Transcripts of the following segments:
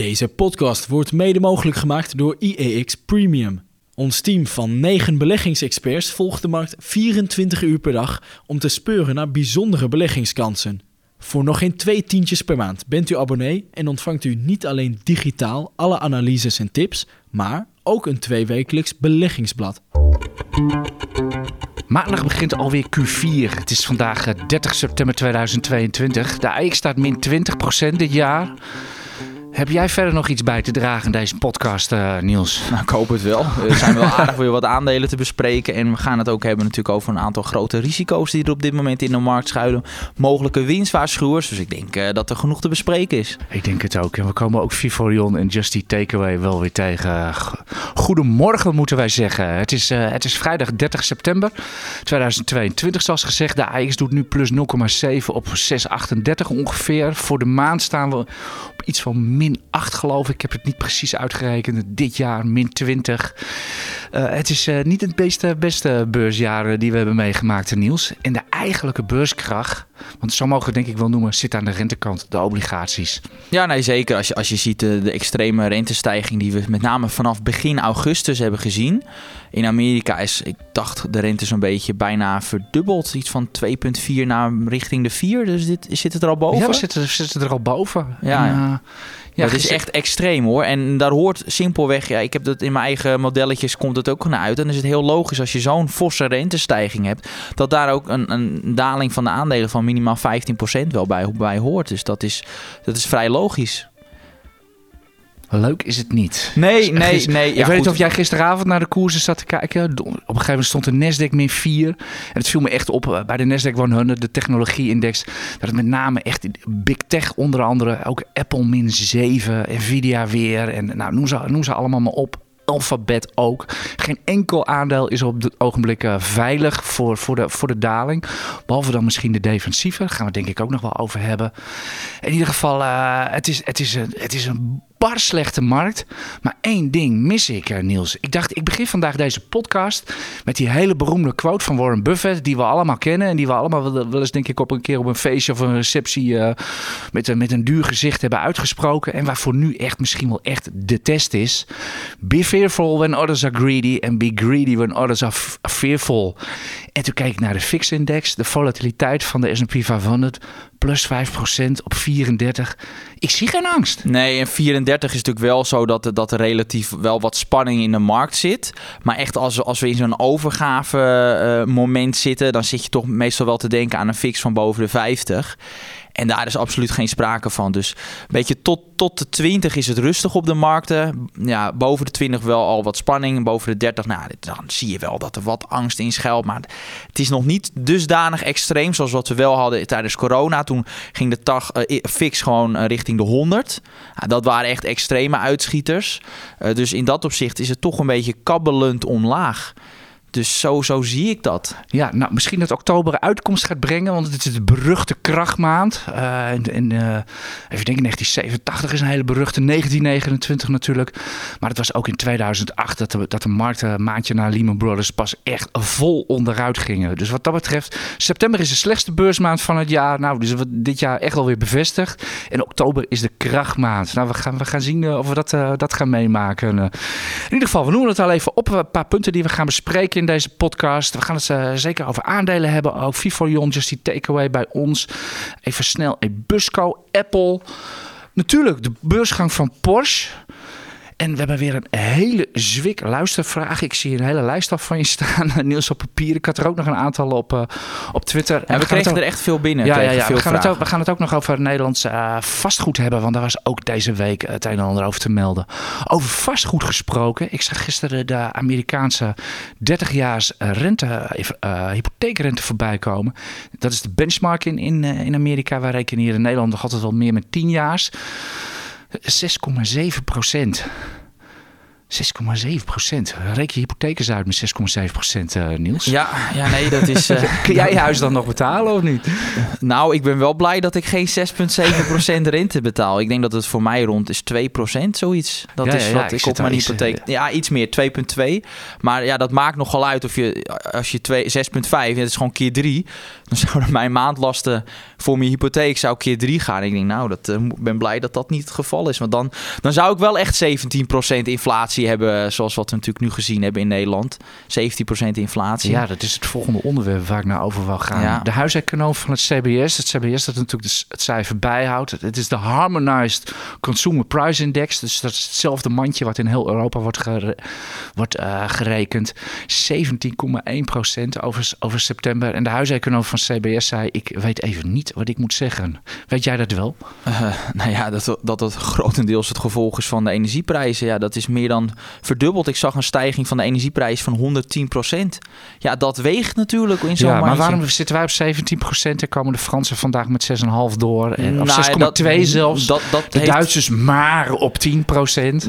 Deze podcast wordt mede mogelijk gemaakt door IEX Premium. Ons team van 9 beleggingsexperts volgt de markt 24 uur per dag om te speuren naar bijzondere beleggingskansen. Voor nog geen twee tientjes per maand bent u abonnee en ontvangt u niet alleen digitaal alle analyses en tips, maar ook een tweewekelijks beleggingsblad. Maandag begint alweer Q4. Het is vandaag eh, 30 september 2022. De AX staat min 20% dit jaar. Heb jij verder nog iets bij te dragen in deze podcast, eh, Niels? Nou, ik hoop het wel. Er zijn wel aardig weer wat aandelen te bespreken. En we gaan het ook hebben natuurlijk over een aantal grote risico's die er op dit moment in de markt schuilen. Mogelijke winstwaarschuwers. Dus ik denk eh, dat er genoeg te bespreken is. Ik denk het ook. En we komen ook Vivorion en Justy Takeaway wel weer tegen. Goedemorgen moeten wij zeggen. Het is, eh, het is vrijdag 30 september 2022 zoals gezegd. De AX doet nu plus 0,7 op 6,38 ongeveer. Voor de maand staan we iets van min 8 geloof ik. Ik heb het niet precies uitgerekend. Dit jaar min 20. Eh, het is eh, niet het beste, beste beursjaar eh, die we hebben meegemaakt, Niels. En de eigenlijke beurskracht, want zo mogen we denk ik wel noemen, zit aan de rentekant, de obligaties. Ja, nee, zeker. Als je, als je ziet de extreme rentestijging die we met name vanaf begin augustus hebben gezien. In Amerika is, ik dacht, de rente zo'n beetje bijna verdubbeld. Iets van 2,4 naar richting de 4. Dus dit, zit het er al boven? Ja, we zitten, we zitten er al boven. Ja, En, eh, ja, dat is echt extreem hoor. En daar hoort simpelweg, ja, ik heb dat in mijn eigen modelletjes komt het ook naar uit. En dan is het heel logisch als je zo'n forse rentestijging hebt, dat daar ook een, een daling van de aandelen van minimaal 15% wel bij, bij hoort. Dus dat is, dat is vrij logisch. Leuk is het niet. Nee, nee, Gister- nee. ik weet niet of jij gisteravond naar de koersen zat te kijken. Op een gegeven moment stond de Nasdaq min 4. En het viel me echt op eh, bij de Nasdaq 100, de technologie-index. Dat het met name echt big tech onder andere. Ook Apple min 7, Nvidia weer. En nou, noem ze, noem ze allemaal maar op. Alphabet ook. Geen enkel aandeel is op het ogenblik eh, veilig voor, voor, de, voor de daling. Behalve dan misschien de defensieve. Daar gaan we het denk ik ook nog wel over hebben. In ieder geval, eh, het, is, het, is een, het is een bar slechte markt. Maar één ding mis ik, eh, Niels. Ik dacht, ik begin vandaag deze podcast met die hele beroemde quote van Warren Buffett. Die we allemaal kennen. En die we allemaal wel, eens, denk ik, op een keer op een feestje of een receptie eh, met, een- met een duur gezicht hebben uitgesproken. En waarvoor nu echt misschien wel echt de test is. Be fearful when others are greedy. And be greedy when others are fearful. En toen keek ik naar de VIX-index. De volatiliteit van de S&P 500. Plus 5% op 34. Ik zie geen angst. Nee, en 34 is natuurlijk wel zo dat, dat er relatief wel wat spanning in de markt zit. Maar echt als, als we in zo'n overgave eh, moment zitten, dan zit je toch meestal wel te denken aan een fix van boven de 50. En daar is absoluut geen sprake van. Dus een beetje tot, tot de 20 is het rustig op de markten. Ja, boven de 20 wel al wat spanning. Boven de 30, nou, dan zie je wel dat er wat angst in schuilt. Maar het is nog niet dusdanig extreem zoals wat we wel hadden tijdens corona. Toen ging de tag eh, fix gewoon eh, richting de 100. Ja, dat waren echt extreme uitschieters. Eh, dus in dat opzicht is het toch een beetje kabbelend omlaag. Dus zo, zo zie ik dat. Ja, nou, misschien dat oktober uitkomst gaat brengen, want het is de beruchte krachtmaand. Eh en, eh, even denken, 1987 is een hele beruchte, 1929 natuurlijk. Maar het was ook in 2008 dat de, dat de markten een maandje na Lehman Brothers pas echt vol onderuit gingen. Dus wat dat betreft, september is de slechtste beursmaand van het jaar. Nou, dus dit jaar echt alweer bevestigd. En oktober is de krachtmaand. Nou, we gaan, we gaan zien eh, of we dat, eh, dat gaan meemaken. Eh, in ieder geval, we noemen het al even op. Een paar punten die we gaan bespreken in deze podcast. We gaan het eh, zeker over aandelen hebben. Ook Vivorion, Just die Takeaway bij ons. Even snel Ebusco, Apple. Natuurlijk de beursgang van Porsche. En we hebben weer een hele zwik luistervraag. Ik zie een hele lijst af van je staan, Niels op papier. Ik had er ook nog een aantal op, eh, op Twitter. En we het kregen ook- er echt veel binnen. ja, ja, ja. Veel We, gaan het ook, we gaan het ook nog over Nederlands eh, vastgoed hebben. Want daar was ook deze week het een en ander over te melden. Over vastgoed gesproken. Ik zag gisteren de Amerikaanse 30-jaars rente, eh, hypotheekrente voorbij komen. Dat is de benchmark in, in, eh, in Amerika. Wij rekenen hier in Nederland nog altijd wel meer met 10 jaars. 6,7 procent. 6,7 procent. Reken je hypotheek eens uit met 6,7 procent, eh, Niels. Ja, ja, nee, dat is... eh, Kun jij je huis dan nog betalen of niet? nou, ik ben wel blij dat ik geen 6,7% rente betaal. Ik denk dat het voor mij rond is 2%, zoiets. Dat Ja, is ja, wat ik op mijn hypotheek... Ja, iets meer, 2,2. Maar ja, dat maakt nogal uit of je... Als je twee- 6,5, ja, dat is gewoon keer 3. Dan zouden mijn maandlasten voor mijn hypotheek zou keer drie gaan. Ik denk, nou, dat uh, ben blij dat dat niet het geval is. Want dan, dan zou ik wel echt 17% inflatie hebben, zoals wat we natuurlijk nu gezien hebben in Nederland. 17% inflatie. Ja, dat is het volgende onderwerp waar ik naar over wil gaan. Ja. De huiseconoom van het CBS. Het CBS dat natuurlijk het cijfer bijhoudt. Het is de Harmonized Consumer Price Index. Dus dat is hetzelfde mandje wat in heel Europa wordt, gere wordt uh, gerekend. 17,1% over, over september. En de huiseconoom van CBS zei, ik weet even niet wat ik moet zeggen. Weet jij dat wel? Uh, nou ja, dat, dat het grotendeels het gevolg is van de energieprijzen. Ja, dat is meer dan verdubbeld. Ik zag een stijging van de energieprijs van 110% Ja, dat weegt natuurlijk in zo'n Ja, maar waarom zitten wij op 17% En komen de Fransen vandaag met 6,5 door? En, of 6,2 nou, zelfs. Dat, dat de Duitsers maar op 10%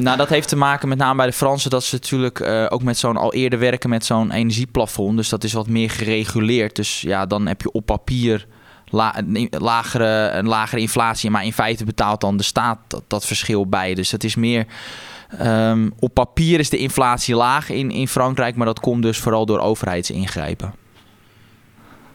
Nou, dat heeft te maken met name bij de Fransen... dat ze natuurlijk uh, ook met zo'n al eerder werken met zo'n energieplafond. Dus dat is wat meer gereguleerd. Dus ja, dan heb je op papier een, lagere, een lagere inflatie. Maar in feite betaalt dan de staat dat, verschil bij. Dus het is meer... Um, op papier is de inflatie laag in, in Frankrijk, maar dat komt dus vooral door overheidsingrijpen.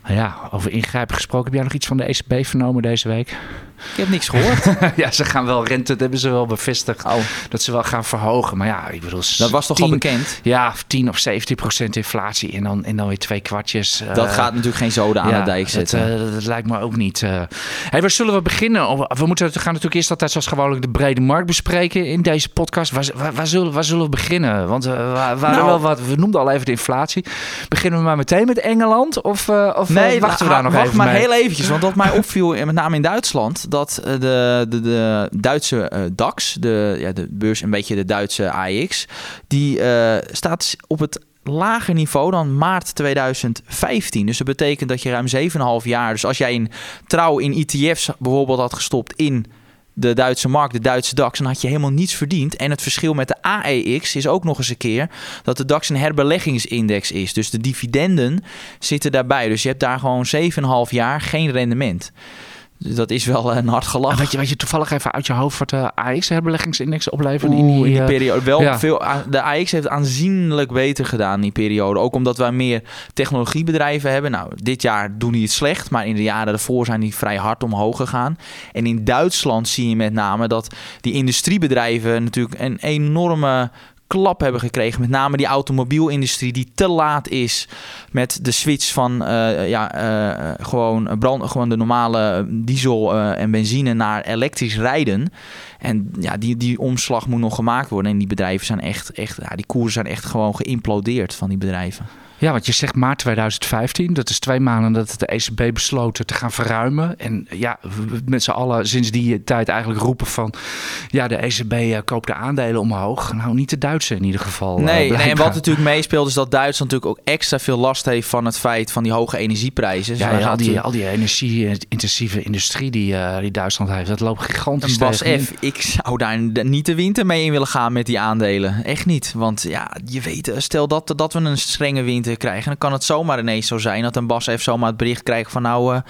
Ja, over ingrijpen gesproken. Heb jij nog iets van de ECB vernomen deze week? Ik heb niks gehoord. ja, ze gaan wel rente, dat hebben ze wel bevestigd. Oh. Dat ze wel gaan verhogen. Maar ja, ik bedoel... Dat was toch al bekend? Ja, 10 of 17 procent inflatie en dan, en dan weer twee kwartjes. Dat uh, gaat natuurlijk geen zoden aan ja, de dijk zetten. Dat, uh, dat, lijkt me ook niet. Uh. Hey, waar zullen we beginnen? We, moeten, we gaan natuurlijk eerst altijd zoals gewoonlijk de brede markt bespreken in deze podcast. Waar, waar, waar zullen, waar zullen we beginnen? Want we, waren nou, wel wat, we noemden al even de inflatie. Beginnen we maar meteen met Engeland? Of, of nee, wachten we daar nog wacht even maar mee? heel eventjes. Want wat mij opviel, met name in Duitsland dat de, de, de Duitse uh, DAX, de, ja, de beurs, een beetje de Duitse AX, die uh, staat op het lager niveau dan maart 2015. Dus dat betekent dat je ruim 7,5 jaar... Dus als jij in trouw in ETF's bijvoorbeeld had gestopt in de Duitse markt, de Duitse DAX, dan had je helemaal niets verdiend. En het verschil met de AEX is ook nog eens een keer dat de DAX een herbeleggingsindex is. Dus de dividenden zitten daarbij. Dus je hebt daar gewoon 7,5 jaar geen rendement. Dat is wel een hard gelach. Weet je, weet je toevallig even uit je hoofd wat de AX-herbeleggingsindex oplevert in die, die, in die periode? Wel ja. veel. De AX heeft aanzienlijk beter gedaan in die periode. Ook omdat wij meer technologiebedrijven hebben. Nou, dit jaar doen die het slecht, maar in de jaren daarvoor zijn die vrij hard omhoog gegaan. En in Duitsland zie je met name dat die industriebedrijven natuurlijk een enorme klap hebben gekregen. Met name die automobielindustrie die te laat is met de switch van uh, ja, uh, gewoon, brand, gewoon de normale diesel uh, en benzine naar elektrisch rijden. En ja, die, die omslag moet nog gemaakt worden. En die bedrijven zijn echt, echt ja, die koersen zijn echt gewoon geïmplodeerd van die bedrijven. Ja, want je zegt maart 2015. Dat is twee maanden dat de ECB besloten te gaan verruimen. En ja, met z'n allen sinds die tijd eigenlijk roepen van... ja, de ECB uh, koopt de aandelen omhoog. Nou, niet de Duitse in ieder geval. Nee, uh, nee en wat natuurlijk meespeelt is dat Duitsland natuurlijk ook extra veel last heeft... van het feit van die hoge energieprijzen. Ja, ja al, die, al die energie-intensieve industrie die, uh, die Duitsland heeft, dat loopt gigantisch En Bas F, ik zou daar niet de winter mee in willen gaan met die aandelen. Echt niet. Want ja, je weet, stel dat, dat we een strenge winter krijgen. Dan kan het zomaar ineens zo zijn dat een Bas even zomaar het bericht krijgt van nou...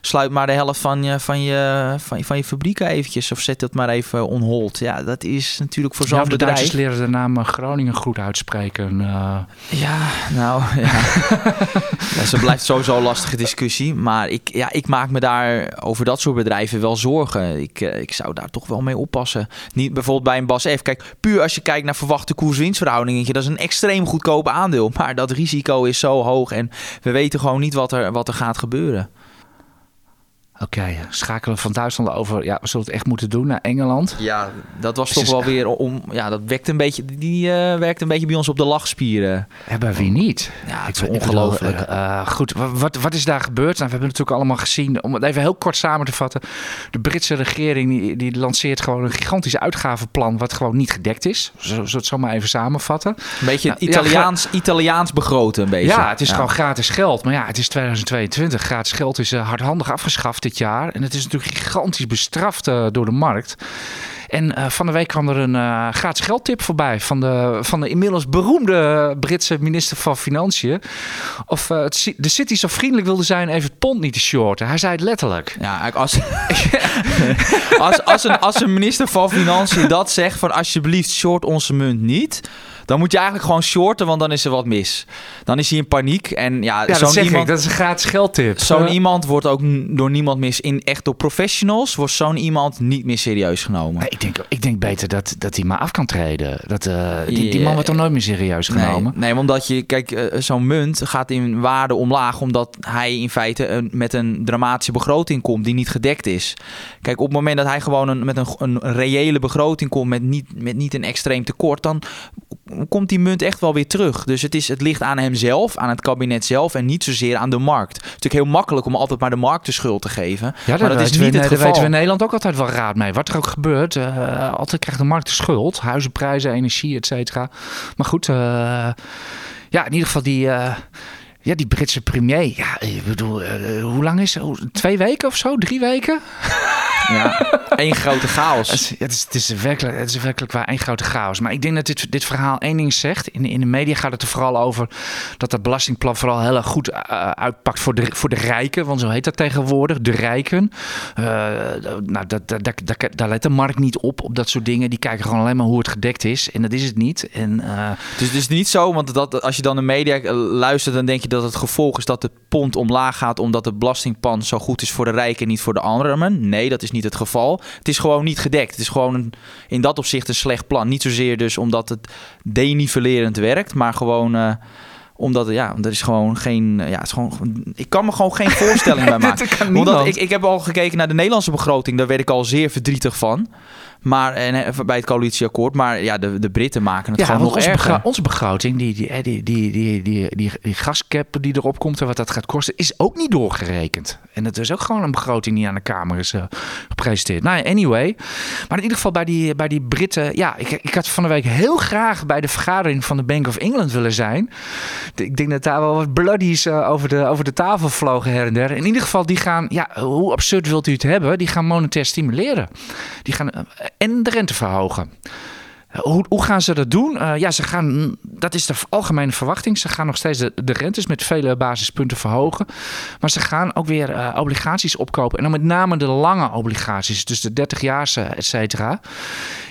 Sluit maar de helft van je, van je, van je, van je fabrieken eventjes. Of zet het maar even on hold. Ja, dat is natuurlijk voor zo'n ja, bedrijf... de Duitsers leren de naam Groningen goed uitspreken. Uh... Ja, nou... Ja. ja, zo blijft sowieso een lastige discussie. Maar ik, ja, ik maak me daar over dat soort bedrijven wel zorgen. Ik, ik zou daar toch wel mee oppassen. Niet bijvoorbeeld bij een Bas F. Kijk, puur als je kijkt naar verwachte koers-winstverhouding... dat is een extreem goedkoop aandeel. Maar dat risico is zo hoog. En we weten gewoon niet wat er, wat er gaat gebeuren. Oké, okay, schakelen van Duitsland over. Ja, we zullen het echt moeten doen naar Engeland. Ja, dat was toch wel weer om. Ja, dat werkt een beetje. Die uh, werkt een beetje bij ons op de lachspieren. Bij wie niet? Ja, het is ongelooflijk. Uh, goed, wat, wat is daar gebeurd? Nou, we hebben natuurlijk allemaal gezien. Om het even heel kort samen te vatten. De Britse regering die, die lanceert gewoon een gigantisch uitgavenplan. wat gewoon niet gedekt is. Zullen we het zo maar even samenvatten? Een beetje nou, Italiaans, ja, Italiaans begroten, een beetje. Ja, het is ja. gewoon gratis geld. Maar ja, het is 2022. Gratis geld is uh, hardhandig afgeschaft jaar. En het is natuurlijk gigantisch bestraft uh, door de markt. En eh, van de week kwam er een uh, gratis geldtip voorbij van de, van de inmiddels beroemde Britse minister van Financiën. Of de City zo vriendelijk wilde zijn even het pond niet te shorten. Hij zei het letterlijk. Ja, als, als, als, een, als een minister van Financiën dat zegt van alsjeblieft short onze munt niet dan moet je eigenlijk gewoon shorten, want dan is er wat mis. Dan is hij in paniek. En ja, ja dat iemand, dat is een gratis geldtip. Zo'n iemand wordt ook door niemand mis, in, echt door professionals, wordt zo'n iemand niet meer serieus genomen. ik, denk, ik denk beter dat, dat hij maar af kan treden. Dat, uh, die, die man wordt toch nooit meer serieus genomen? Nee, omdat je, kijk, uh, zo'n munt gaat in waarde omlaag, omdat hij in feite een, met een dramatische begroting komt die niet gedekt is. Kijk, op het moment dat hij gewoon een, met een, een reële begroting komt met niet, met niet een extreem tekort, dan komt die munt echt wel weer terug. Dus het, is, het ligt aan hemzelf, aan het kabinet zelf en niet zozeer aan de markt. Het is natuurlijk heel makkelijk om altijd maar de markt de schuld te geven. Ja, maar dat is niet het geval. Daar weten we in Nederland ook altijd wel raad mee. Wat er ook gebeurt, uh, altijd krijgt de markt de schuld. Huizenprijzen, energie, et cetera. Maar goed, uh, ja, in ieder geval die... Uh, ja, die Britse premier. Ja, ik bedoel, hoe lang is het? Twee weken of zo? Drie weken? Ja, één grote chaos. Het is, het, is, het, is werkelijk, het is werkelijk waar één grote chaos. Maar ik denk dat dit, dit verhaal één ding zegt. In, in de media gaat het er vooral over dat dat belastingplan vooral heel erg goed uh, uitpakt voor de, voor de rijken. Want zo heet dat tegenwoordig, de rijken. Uh, nou, dat, dat, dat, daar let de markt niet op, op dat soort dingen. Die kijken gewoon alleen maar hoe het gedekt is. En dat is het niet. En, uh, dus het is niet zo, want dat, als je dan de media luistert, dan denk je dat het gevolg is dat de pond omlaag gaat omdat het belastingplan zo goed is voor de rijken en niet voor de armen. Nee, dat is niet het geval. Het is gewoon niet gedekt. Het is gewoon een, in dat opzicht een slecht plan. Niet zozeer dus omdat het denivelerend werkt, maar gewoon uh, omdat ja, er is gewoon geen. Ja, het is gewoon, ik kan me gewoon geen voorstelling bij maken. Omdat ik, ik heb al gekeken naar de Nederlandse begroting, daar werd ik al zeer verdrietig van. Maar en, eh, bij het coalitieakkoord. Maar ja, de, de Britten maken het gewoon nog onze erger. onze begroting, die, die, die, die, die, die, die, die gascap die erop komt en wat dat gaat kosten, is ook niet doorgerekend. En het is ook gewoon een begroting die aan de Kamer is uh, gepresenteerd. Nou anyway. Maar in ieder geval bij die, bij die Britten. Ja, ik, ik had van de week heel graag bij de vergadering van de Bank of England willen zijn. Ik denk dat daar wel wat bloodies uh, over, de, over de tafel vlogen her en der. In ieder geval, die gaan, ja, hoe absurd wilt u het hebben? Die gaan monetair stimuleren. Die gaan en de rente verhogen. Hoe, hoe, gaan ze dat doen? Uh, ja, ze gaan, dat is de algemene verwachting. Ze gaan nog steeds de, rentes met vele basispunten verhogen. Maar ze gaan ook weer uh, obligaties opkopen. En dan met name de lange obligaties, dus de 30-jaarse, et cetera.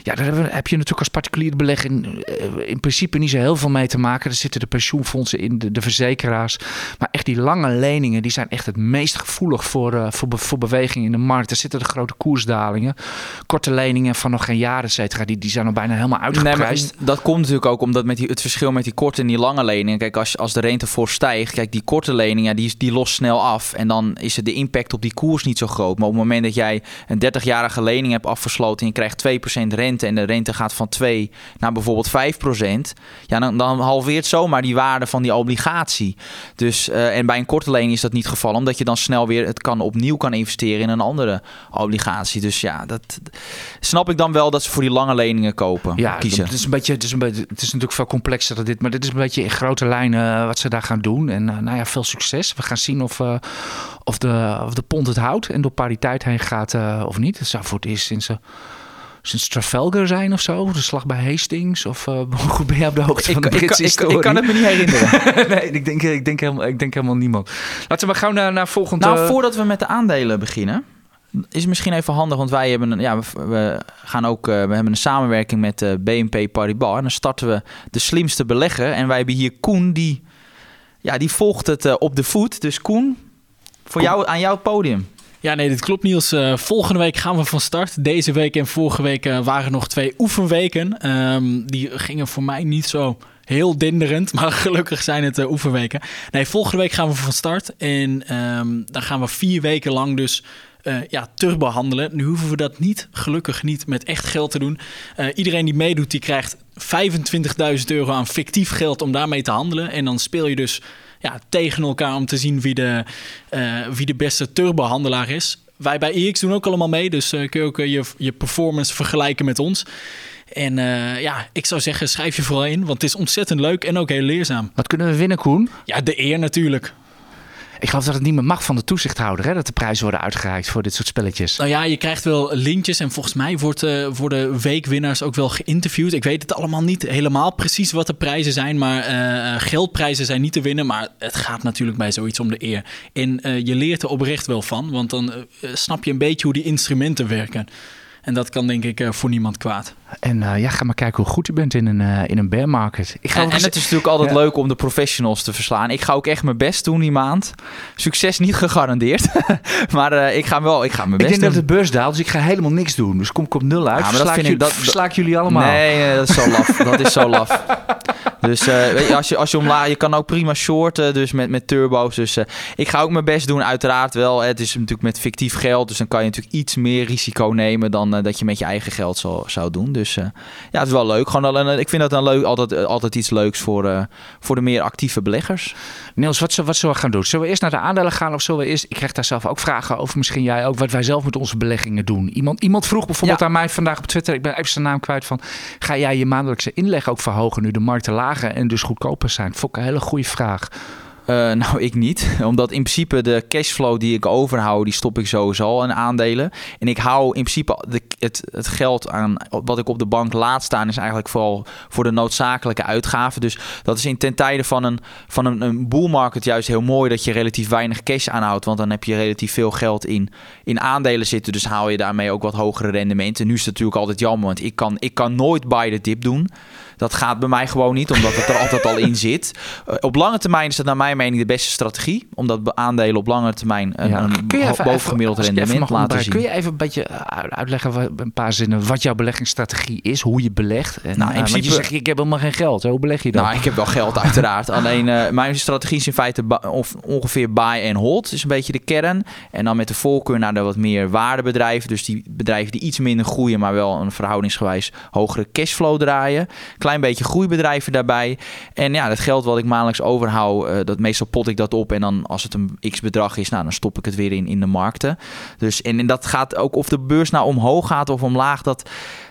Ja, daar heb je natuurlijk als particulier belegger in, eh, in principe niet zo heel veel mee te maken. Er zitten de pensioenfondsen in, de, de verzekeraars. Maar echt die lange leningen, die zijn echt het meest gevoelig voor, uh, voor, voor beweging in de markt. Er zitten de grote koersdalingen. Korte leningen van nog geen jaren, et cetera, die, die zijn al bijna helemaal uitgeprijsd. Nee, dat komt natuurlijk ook omdat met die, het verschil met die korte en die lange leningen. Kijk, als, als de rente voor stijgt, kijk, die korte leningen, die, die lost snel af. En dan is de impact op die koers niet zo groot. Maar op het moment dat jij een 30-jarige lening hebt afgesloten en je krijgt 2% rente en de rente gaat van 2 naar bijvoorbeeld 5%, ja, dan, dan halveert zomaar die waarde van die obligatie. Dus, uh, en bij een korte lening is dat niet het geval, omdat je dan snel weer het kan opnieuw kan investeren in een andere obligatie. Dus ja, dat snap ik dan wel dat ze voor die lange leningen kopen. Ja, kiezen. Het is een beetje, het is, een beetje, het is natuurlijk veel complexer dan dit, maar dit is een beetje in grote lijnen eh, wat ze daar gaan doen. En uh, nou ja, veel succes. We gaan zien of, uh, of, de, of de pond het houdt en door pariteit heen gaat of niet. Het zou voor het eerst sinds sinds Trafalgar zijn of zo? De slag bij Hastings? Of uh, hoe ben je op de hoogte van de Britse ik, ik, ik, kan het me niet herinneren. nee, ik denk, ik, denk helemaal, ik denk helemaal niemand. Laten we maar gauw naar, naar volgende... Nou, voordat we met de aandelen beginnen... is het misschien even handig, want wij hebben een, ja, we, gaan ook, uh, we hebben een samenwerking met uh, BNP Paribas. En dan starten we de slimste belegger. En wij hebben hier Koen, die, ja, die volgt het op de voet. Dus Koen, voor jou, aan jouw podium. Ja, nee, dit klopt Niels. Uh, volgende week gaan we van start. Deze week en vorige week uh, waren nog twee oefenweken. Um, die gingen voor mij niet zo heel dinderend, maar gelukkig zijn het uh, oefenweken. Nee, volgende week gaan we van start. En um, dan gaan we vier weken lang dus ja, terugbehandelen. Nu hoeven we dat niet, gelukkig niet, met echt geld te doen. iedereen die meedoet, die krijgt 25.000 euro aan fictief geld om daarmee te handelen. En dan speel je dus ja, tegen elkaar om te zien wie de, uh, wie de beste turbohandelaar is. Wij bij EX doen ook allemaal mee, dus uh, kun je ook uh, je, je performance vergelijken met ons. En ja, ik zou zeggen, schrijf je vooral in, want het is ontzettend leuk en ook heel leerzaam. Wat kunnen we winnen, Koen? Ja, de eer natuurlijk. Ik geloof dat het niet meer mag van de toezichthouder, hè, dat de prijzen worden uitgereikt voor dit soort spelletjes. Nou ja, je krijgt wel lintjes en volgens mij wordt, uh, worden weekwinnaars ook wel geïnterviewd. Ik weet het allemaal niet helemaal precies wat de prijzen zijn, maar uh, geldprijzen zijn niet te winnen. Maar het gaat natuurlijk bij zoiets om de eer. En je leert er oprecht wel van, want dan snap je een beetje hoe die instrumenten werken. En dat kan denk ik voor niemand kwaad. En uh, ja, ga maar kijken hoe goed je bent in een, uh, in een bear market. Ik ga en, en het is natuurlijk altijd ja. leuk om de professionals te verslaan. Ik ga ook echt mijn best doen die maand. Succes niet gegarandeerd. maar uh, ik ga wel, ik ga mijn best Ik denk doen. dat de beurs daalt, dus ik ga helemaal niks doen. Dus kom ik op nul uit. Ja, maar dat vind ik, dat, versla ik jullie allemaal. Nee, nee, dat is zo laf. dat is zo laf. Dus weet je, als je, als je omlaag, je kan ook prima shorten, dus met, met turbo's. Dus ik ga ook mijn best doen, uiteraard wel. Het is natuurlijk met fictief geld, dus dan kan je natuurlijk iets meer risico nemen dan dat je met je eigen geld zou, zou doen. Dus ja, het is wel leuk. Gewoon een, ik vind dat een leuk, altijd, altijd iets leuks voor, voor de meer actieve beleggers. Niels, wat, wat zullen we gaan doen? Zullen we eerst naar de aandelen gaan of zullen we eerst... Ik krijg daar zelf ook vragen over, misschien jij ook, wat wij zelf met onze beleggingen doen. Iemand, iemand vroeg bijvoorbeeld ja. aan mij vandaag op Twitter, ik ben even zijn naam kwijt van... Ga jij je maandelijkse inleg ook verhogen nu de markten lager en dus goedkoper zijn? Vond ik een hele goede vraag. Uh, nou, ik niet. Omdat in principe de cashflow die ik overhoud, die stop ik sowieso in aandelen. En ik hou in principe de, het, het geld aan wat ik op de bank laat staan, is eigenlijk vooral voor de noodzakelijke uitgaven. Dus dat is in ten tijde van een, van een, een bull market juist heel mooi dat je relatief weinig cash aanhoudt. Want dan heb je relatief veel geld in, in aandelen zitten. Dus haal je daarmee ook wat hogere rendementen. Nu is het natuurlijk altijd jammer, want ik kan, ik kan nooit buy the dip doen. Dat gaat bij mij gewoon niet, omdat het er altijd al in zit. Uh, op lange termijn is dat naar mijn mening de beste strategie. Omdat aandelen op lange termijn een, ja. een bovengemiddeld rendement laten zien. Kun je even een beetje uitleggen, een paar zinnen, wat jouw beleggingsstrategie is? Hoe je belegt? En, nou, in principe, je zegt, ik heb helemaal geen geld. Hoe beleg je dat? Nou, ik heb wel geld uiteraard. Alleen uh, mijn strategie is in feite of ongeveer buy and hold. is een beetje de kern. En dan met de voorkeur naar de wat meer waardebedrijven. Dus die bedrijven die iets minder groeien, maar wel een verhoudingsgewijs hogere cashflow draaien klein beetje groeibedrijven daarbij. En ja, dat geld wat ik maandelijks overhoud, uh, dat meestal pot ik dat op. En dan als het een x bedrag is, nou, dan stop ik het weer in, in de markten. Dus en, en dat gaat ook of de beurs nou omhoog gaat of omlaag, dat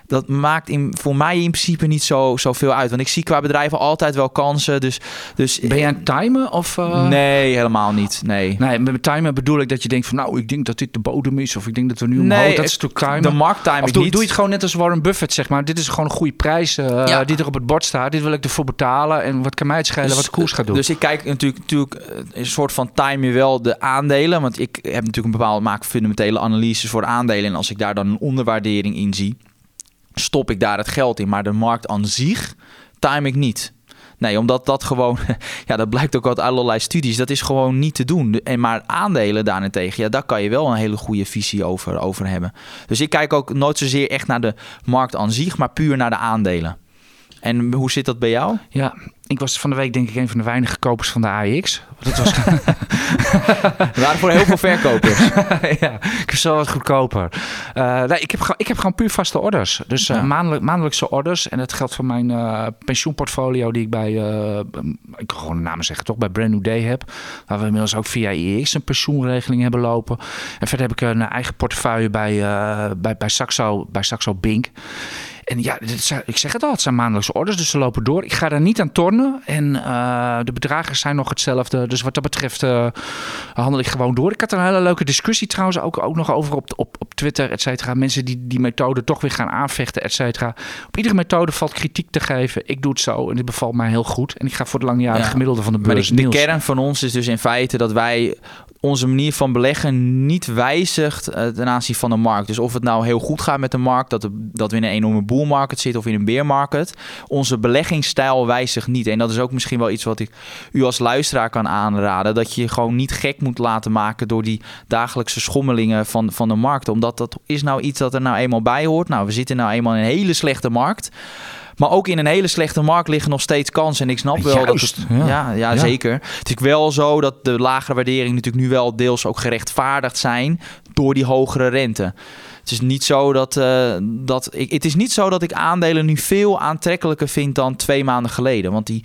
dat maakt in, voor mij in principe niet zo, zoveel uit. Want ik zie qua bedrijven altijd wel kansen. Dus, dus, ben je aan het timen? Of, uh... Nee, helemaal niet. Nee. nee, met timen bedoel ik dat je denkt van... nou, ik denk dat dit de bodem is. Of ik denk dat we nu omhoog... Nee, dat is natuurlijk timen. De markt of doe, niet. doe je het gewoon net als Warren Buffett, zeg maar. Dit is gewoon een goede prijs uh, ja. die er op het bord staat. Dit wil ik ervoor betalen. En wat kan mij het schelen dus, wat de koers gaat doen? Dus ik kijk natuurlijk, natuurlijk een soort van time je wel de aandelen. Want ik heb natuurlijk een bepaalde... maak fundamentele analyses voor aandelen. En als ik daar dan een onderwaardering in zie stop ik daar het geld in. Maar de markt aan zich time ik niet. Nee, omdat dat gewoon, ja, dat blijkt ook uit allerlei studies, dat is gewoon niet te doen. En maar aandelen daarentegen, ja, daar kan je wel een hele goede visie over, over hebben. Dus ik kijk ook nooit zozeer echt naar de markt aan zich, maar puur naar de aandelen. En hoe zit dat bij jou? Ja, ik was van de week denk ik een van de weinige kopers van de AX. Dat was... er waren voor heel veel verkopers. ja, ik was wel wat goedkoper. Uh, nee, ik, heb, ik heb gewoon puur vaste orders. Dus uh, ja. maandelijk, maandelijkse orders. En dat geldt voor mijn uh, pensioenportfolio die ik bij, ik kan gewoon de namen zeggen, toch bij Brand New Day heb. Waar we inmiddels ook via IEX een pensioenregeling hebben lopen. En verder heb ik een eigen portefeuille bij, bij, bij, Saxo, bij Saxo Bink. En ja, zijn, ik zeg het al, het zijn maandelijkse orders, dus ze lopen door. Ik ga daar niet aan tornen en uh, de bedragen zijn nog hetzelfde. Dus wat dat betreft uh, handel ik gewoon door. Ik had een hele leuke discussie trouwens ook, ook nog over op, op, op Twitter, et cetera. Mensen die die methode toch weer gaan aanvechten, et cetera. Op iedere methode valt kritiek te geven. Ik doe het zo en dit bevalt mij heel goed. En ik ga voor de langjarige ja. gemiddelde van de beurs. Maar de, de kern van ons is dus in feite dat wij onze manier van beleggen niet wijzigt uh, ten aanzien van de markt. Dus of het nou heel goed gaat met de markt, dat, dat we in een enorme bull market zitten of in een bear market. Onze beleggingsstijl wijzigt niet. En dat is ook misschien wel iets wat ik u als luisteraar kan aanraden. Dat je je gewoon niet gek moet laten maken door die dagelijkse schommelingen van, van de markt. Omdat dat is nou iets dat er nou eenmaal bij hoort. Nou, we zitten nou eenmaal in een hele slechte markt. Maar ook in een hele slechte markt liggen nog steeds kansen. En ik snap wel Juist, dat het, ja. Ja, ja, ja, zeker. Het is wel zo dat de lagere waarderingen natuurlijk nu wel deels ook gerechtvaardigd zijn door die hogere rente. Het is niet zo dat, eh, dat ik, het is niet zo dat ik aandelen nu veel aantrekkelijker vind dan twee maanden geleden. Want die,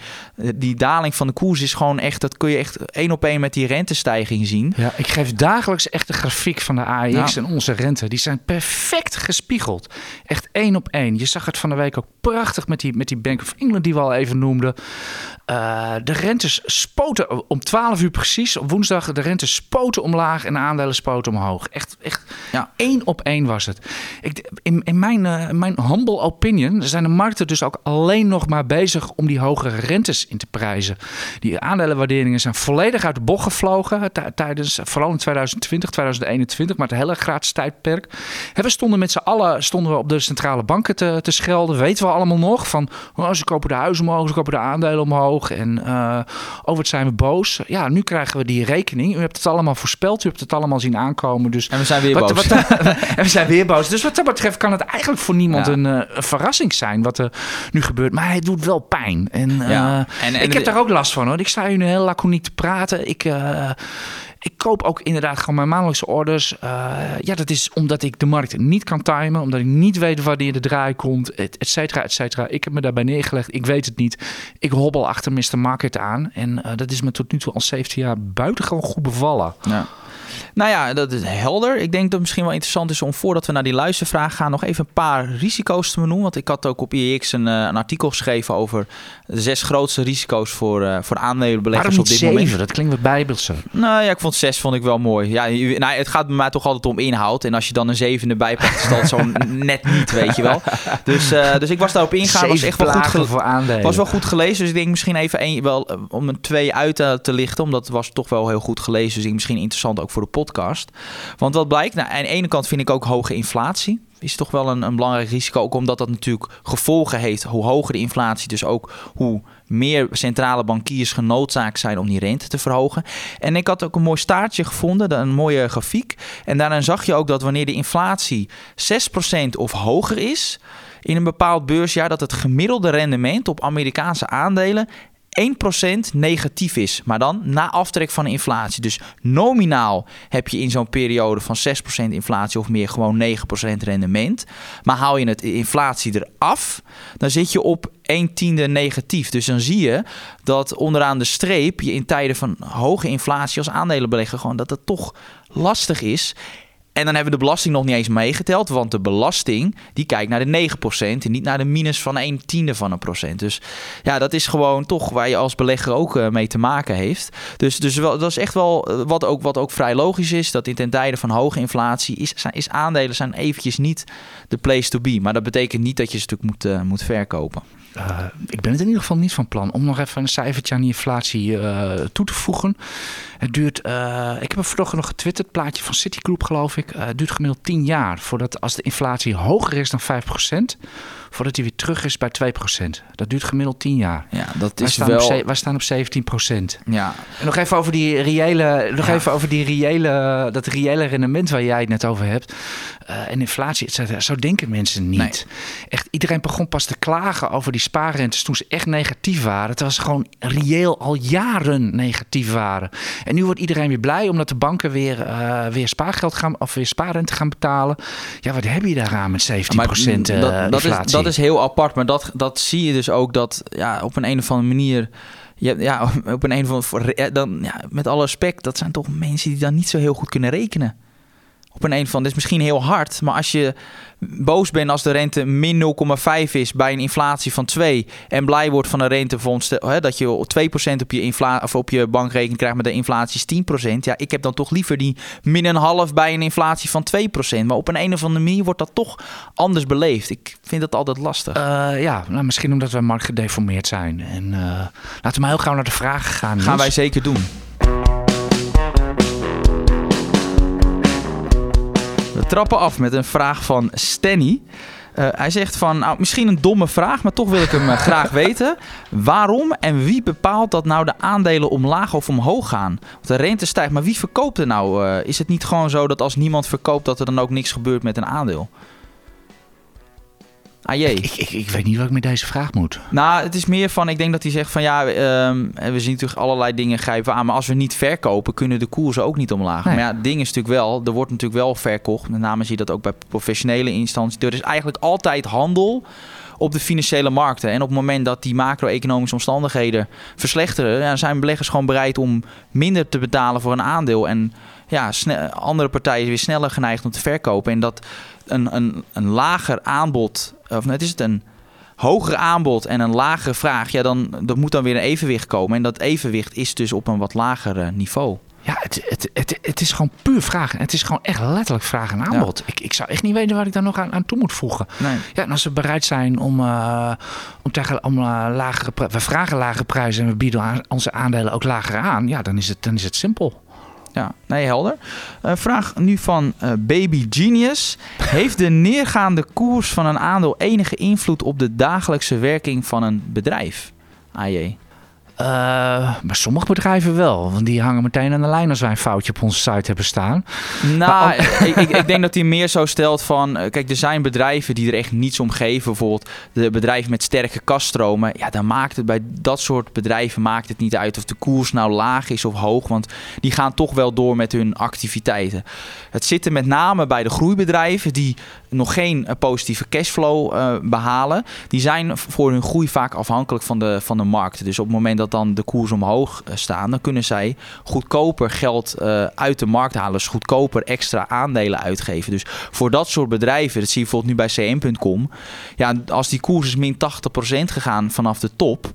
die daling van de koers is gewoon echt, dat kun je echt één op één met die rentestijging zien. Ja, ik geef dagelijks echt de grafiek van de AEX en onze rente. Die zijn perfect gespiegeld. Echt één op één. Je zag het van de week ook prachtig met die, met die Bank of England die we al even noemden. Uh, de rentes spoten om 12 uur precies op woensdag. De rentes spoten omlaag en de aandelen spoten omhoog. Echt, echt ja. één op één was het. Ik, in, in mijn, uh, mijn humble opinion zijn de markten dus ook alleen nog maar bezig om die hogere rentes in te prijzen. Die aandelenwaarderingen zijn volledig uit de bocht gevlogen tijdens, vooral in 2020, 2021, maar het hele gratis tijdperk. we stonden met z'n allen stonden we op de centrale banken te, te schelden. Weten we allemaal nog van oh, ze kopen de huizen omhoog, ze kopen de aandelen omhoog. En uh, oh, wat zijn we boos. Ja, nu krijgen we die rekening. U hebt het allemaal voorspeld. U hebt het allemaal zien aankomen. Dus en we zijn weer boos. Wat, en we zijn weer boos. Dus wat dat betreft kan het eigenlijk voor niemand een, uh, een, verrassing zijn wat er nu gebeurt. Maar het doet wel pijn. En, uh, en, en ik heb daar ook last van hoor. Ik sta hier nu heel laconiek te praten. Ik ik koop ook inderdaad gewoon mijn maandelijkse orders. Ja, dat is omdat ik de markt niet kan timen. Omdat ik niet weet wanneer de draai komt, et cetera, et cetera. Ik heb me daarbij neergelegd. Ik weet het niet. Ik hobbel achter Mr. Market aan. En dat is me tot nu toe al 17 jaar buitengewoon goed bevallen. Ja. Nou ja, dat is helder. Ik denk dat het misschien wel interessant is om voordat we naar die luistervraag gaan, nog even een paar risico's te benoemen. Want ik had ook op IEX een, uh, een artikel geschreven over de zes grootste risico's voor, uh, voor aandelenbeleggers op dit zeven? moment. Dat klinkt wat bijbelse. Nou ja, ik vond zes vond ik wel mooi. Ja, nou, het gaat bij mij toch altijd om inhoud. En als je dan een zevende bij pakt, is dat zo net niet, weet je wel. Dus, uh, dus ik was daarop ingegaan. was echt wel goed voor aandelen. Was wel goed gelezen. Dus ik denk misschien even één, wel om een twee uit te, te lichten. Omdat het was toch wel heel goed gelezen. Dus ik denk misschien interessant ook voor de podcast. Want wat blijkt, nou, aan de ene kant vind ik ook hoge inflatie. Is toch wel een, een belangrijk risico. Ook omdat dat natuurlijk gevolgen heeft. Hoe hoger de inflatie, dus ook hoe meer centrale bankiers genoodzaakt zijn om die rente te verhogen. En ik had ook een mooi staartje gevonden, een mooie grafiek. En daarin zag je ook dat wanneer de inflatie 6% of hoger is in een bepaald beursjaar, dat het gemiddelde rendement op Amerikaanse aandelen 1% negatief is, maar dan na aftrek van inflatie. Dus nominaal heb je in zo'n periode van 6% inflatie of meer gewoon 9% rendement. Maar haal je het inflatie eraf, dan zit je op 1 tiende negatief. Dus dan zie je dat onderaan de streep je in tijden van hoge inflatie als aandelenbelegger gewoon dat het toch lastig is. En dan hebben we de belasting nog niet eens meegeteld, want de belasting die kijkt naar de 9% en niet naar de minus van 1 tiende van een procent. Dus ja, dat is gewoon toch waar je als belegger ook uh, mee te maken heeft. Dus, dus wel, dat is echt wel eh, wat ook, wat ook vrij logisch is, dat in ten tijde van hoge inflatie is, zijn, is aandelen zijn eventjes niet de place to be. Maar dat betekent niet dat je ze natuurlijk moet, uh, moet verkopen. Uh, ik ben het in ieder geval niet van plan om nog even een cijfertje aan die inflatie uh, toe te voegen. Het duurt, uh, ik heb er vanochtend nog getwitterd, plaatje van Citigroup geloof ik. het duurt gemiddeld 10 jaar voordat als de inflatie hoger is dan 5%, voordat hij weer terug is bij 2%. Dat duurt gemiddeld 10 jaar. Ja, dat is wij wel... Op, wij staan op 17%. Ja. En nog even over die reële, nog ja. even over die reële, dat reële rendement waar jij het net over hebt. Uh, en inflatie, et cetera. Zo denken mensen niet. Nee. Echt, iedereen begon pas te klagen over die spaarrentes toen ze echt negatief waren. Het was gewoon reëel al jaren negatief waren. En nu wordt iedereen weer blij omdat de banken weer, uh, weer spaargeld gaan of weer spaarrente gaan betalen. Ja, wat heb je daaraan met 17% maar, uh, dat, dat Is, dat is heel apart, maar dat, dat zie je dus ook dat ja, op een, een of andere manier. Ja, ja, op een, een of andere dan, ja, met alle respect, dat zijn toch mensen die dan niet zo heel goed kunnen rekenen op een een van. Dit is misschien heel hard, maar als je boos bent als de rente min 0,5 is bij een inflatie van 2 en blij wordt van een rentefonds hè, dat je 2% op je, infla of op je bankrekening krijgt met de inflatie is 10%. Ja, ik heb dan toch liever die min een half bij een inflatie van 2%. Maar op een, een of andere manier wordt dat toch anders beleefd. Ik vind dat altijd lastig. Uh, ja, nou, misschien omdat we marktgedeformeerd zijn. En uh, laten we maar heel gauw naar de vraag gaan. Gaan wij zeker doen. We trappen af met een vraag van Stanny. Uh, hij zegt van, nou, misschien een domme vraag, maar toch wil ik hem uh, graag weten. Waarom en wie bepaalt dat nou de aandelen omlaag of omhoog gaan? Want de rente stijgt, maar wie verkoopt er nou? Uh, is het niet gewoon zo dat als niemand verkoopt, dat er dan ook niks gebeurt met een aandeel? AJ. Ik, ik, ik weet niet wat ik met deze vraag moet. Nou, het is meer van, ik denk dat hij zegt van ja, ehm, we zien natuurlijk allerlei dingen grijpen aan, maar als we niet verkopen, kunnen de koersen ook niet omlaag. Nee. Maar ja, het ding is natuurlijk wel, er wordt natuurlijk wel verkocht. Met name zie je dat ook bij professionele instanties. Er is eigenlijk altijd handel op de financiële markten. En op het moment dat die macro-economische omstandigheden verslechteren, ja, zijn beleggers gewoon bereid om minder te betalen voor een aandeel. En ja, andere partijen weer sneller geneigd om te verkopen. En dat een, een, een lager aanbod, of net is het een hoger aanbod en een lagere vraag, ja, dan dat moet dan weer een evenwicht komen. En dat evenwicht is dus op een wat lager eh, niveau. Ja, het, het, het, het is gewoon puur vragen. Het is gewoon echt letterlijk vraag en aanbod. Ik, ik zou echt niet weten waar ik daar nog aan, aan toe moet voegen. Nee. Ja, en als we bereid zijn om, eh, om, tegen, om eh, lagere we vragen lagere prijzen en we bieden onze aandelen ook lager aan, ja, dan is het, dan is het simpel. Ja, nee, helder. Eh, vraag nu van eh, Baby Genius. Heeft de neergaande koers van een aandeel enige invloed op de dagelijkse werking van een bedrijf? AJ. Eh, maar sommige bedrijven wel, want die hangen meteen aan de lijn als wij een foutje op onze site hebben staan. Nou, ik, ik, ik denk dat hij meer zo stelt van... eh, Kijk, er zijn bedrijven die er echt niets om geven. Bijvoorbeeld de bedrijven met sterke kaststromen. Ja, dan maakt het bij dat soort bedrijven maakt het niet uit of de koers nou laag is of hoog. Want die gaan toch wel door met hun activiteiten. Het zit er met name bij de groeibedrijven die nog geen eh, positieve cashflow eh, behalen. Die zijn voor hun groei vaak afhankelijk van de, van de markt. Dus op het moment dat dan de koers omhoog eh, staan, dan kunnen zij goedkoper geld uit de markt halen. Dus goedkoper extra aandelen uitgeven. Dus voor dat soort bedrijven, dat zie je bijvoorbeeld nu bij cm.com. Ja, als die koers is min 80% gegaan vanaf de top,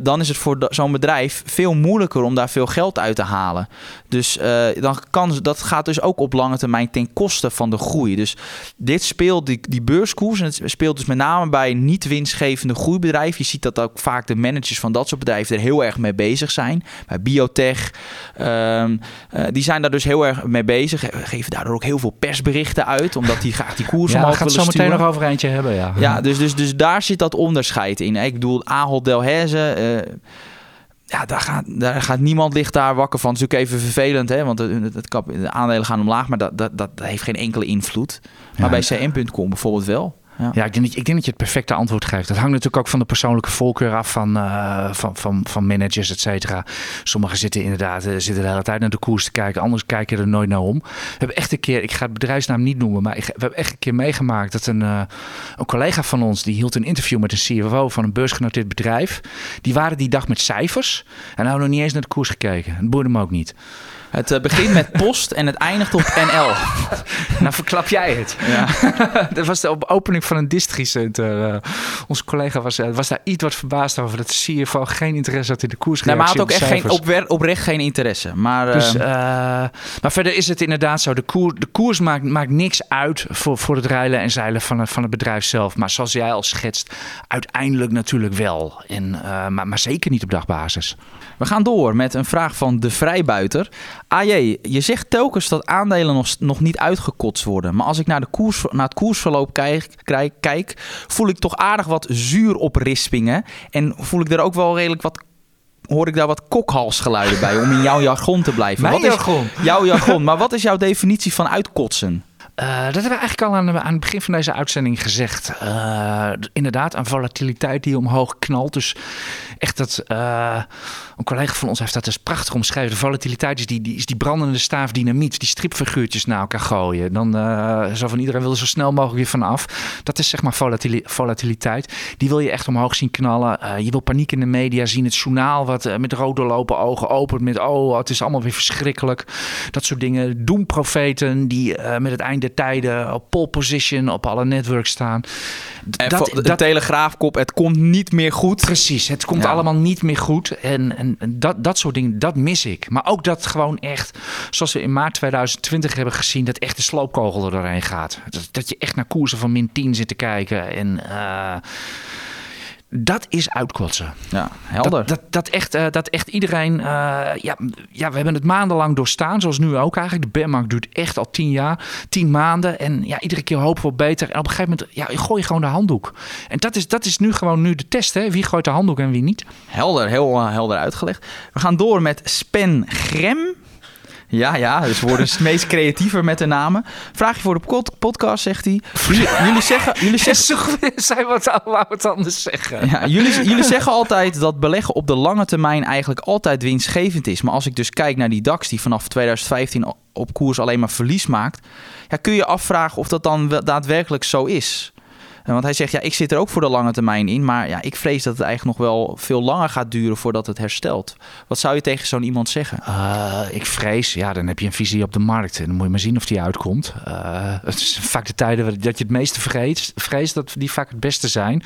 dan is het voor zo'n bedrijf veel moeilijker om daar veel geld uit te halen. Dus dan kan, dat gaat dus ook op lange termijn ten koste van de groei. Dus dit speelt, die, die beurskoers, en het speelt dus met name bij niet winstgevende groeibedrijven. Je ziet dat ook vaak de managers van dat soort bedrijven er heel erg mee bezig zijn. Bij biotech, ehm, eh, die zijn daar dus heel erg mee bezig. Ge- Geven daardoor ook heel veel persberichten uit, omdat die graag die koers Ja, omhoog gaan het willen zo meteen nog over eentje hebben, ja. Ja, dus, dus, dus daar zit dat onderscheid in. Ik bedoel, Ahold Delhaize... eh, ja, daar gaat, daar gaat niemand licht daar wakker van. Het is natuurlijk even vervelend, hè, want het, het, kap- de aandelen gaan omlaag, maar dat, dat, dat heeft geen enkele invloed. Maar Ja. bij cm.com bijvoorbeeld wel. Ja. Ik denk, dat, ik denk dat je het perfecte antwoord geeft. Dat hangt natuurlijk ook van de persoonlijke voorkeur af van, eh, van, van, van managers, et cetera. Sommigen zitten inderdaad eh, zitten de hele tijd naar de koers te kijken. Anderen kijken er nooit naar om. We hebben echt een keer, ik ga het bedrijfsnaam niet noemen, maar ik, we hebben echt een keer meegemaakt dat een, eh, een collega van ons, die hield een interview met een CFO van een beursgenoteerd bedrijf. Die waren die dag met cijfers en nou nog niet eens naar de koers gekeken. Het boerde hem ook niet. Het eh, begint met post en het eindigt op NL. Nou verklap jij het. Ja. dat was de op- opening van een districentcenter. Uh, onze collega was, eh, was daar iets wat verbaasd over dat de CFO geen interesse had in de koers. Nee, maar hij had ook echt geen, oprecht geen interesse. Maar, Dus, eh, eh, maar verder is het inderdaad zo. De, koer, de koers maakt, maakt niks uit voor, voor het rijlen en zeilen van, het- van het bedrijf zelf. Maar zoals jij al schetst, uiteindelijk natuurlijk wel. En, eh, maar, maar zeker niet op dagbasis. We gaan door met een vraag van de vrijbuiter. AJ, je zegt telkens dat aandelen nog, nog niet uitgekotst worden. Maar als ik naar, de koers, naar het koersverloop kijk, kijk, kijk, voel ik toch aardig wat zuur oprispingen. En voel ik er ook wel redelijk wat... Hoor ik daar wat kokhalsgeluiden bij om in jouw jargon te blijven? Mijn wat is jargon? Jouw jargon. Maar wat is jouw definitie van uitkotsen? Uh, dat hebben we eigenlijk al aan, aan, het begin van deze uitzending gezegd. Uh, inderdaad, een volatiliteit die omhoog knalt. Dus echt dat. Uh, een collega van ons heeft dat dus prachtig omschreven. De volatiliteit is die, die, is die brandende staaf dynamiet. Die stripfiguurtjes naar elkaar gooien. Dan zo van iedereen wil er zo snel mogelijk weer vanaf. Dat is zeg maar volatil, volatiliteit. Die wil je echt omhoog zien knallen. Je wil paniek in de media zien. Het journaal wat met rood doorlopen ogen opent. Met oh, het is allemaal weer verschrikkelijk. Dat soort dingen. Doemprofeten die met het einde tijden op pole position op alle networks staan. En dat, de dat, telegraafkop, het komt niet meer goed. Precies, het komt ja. allemaal niet meer goed. En, en, en, dat, dat soort dingen, dat mis ik. Maar ook dat gewoon echt, zoals we in maart 2020 hebben gezien, dat echt de sloopkogel er doorheen gaat. Dat, dat je echt naar koersen van min 10 zit te kijken. En uh, dat is uitkotsen. Ja, helder. Dat, dat, dat echt, uh, dat echt iedereen... Uh, ja, ja, we hebben het maandenlang doorstaan, zoals nu ook eigenlijk. De benmarkt duurt echt al tien jaar, tien maanden. En ja, iedere keer hopen we beter. En op een gegeven moment ja, gooi je gewoon de handdoek. En dat is, dat is nu gewoon nu de test, hè. Wie gooit de handdoek en wie niet. Helder, heel uh, helder uitgelegd. We gaan door met Spen Grem. Ja, ja, dus we worden het meest creatiever met de namen. Vraagje voor de pod- podcast, zegt hij. Jullie, jullie zeggen, jullie zeggen, Zij wat, wat anders zeggen. ja, jullie, jullie zeggen altijd dat beleggen op de lange termijn eigenlijk altijd winstgevend is. Maar als ik dus kijk naar die DAX die vanaf 2015 op koers alleen maar verlies maakt, ja, kun je afvragen of dat dan daadwerkelijk zo is. Want hij zegt, ja, ik zit er ook voor de lange termijn in. Maar ja, ik vrees dat het eigenlijk nog wel veel langer gaat duren voordat het herstelt. Wat zou je tegen zo'n iemand zeggen? Eh, ik vrees, ja, dan heb je een visie op de markt. En dan moet je maar zien of die uitkomt. Eh, het is vaak de tijden dat je het meeste vreest, vreest dat die vaak het beste zijn.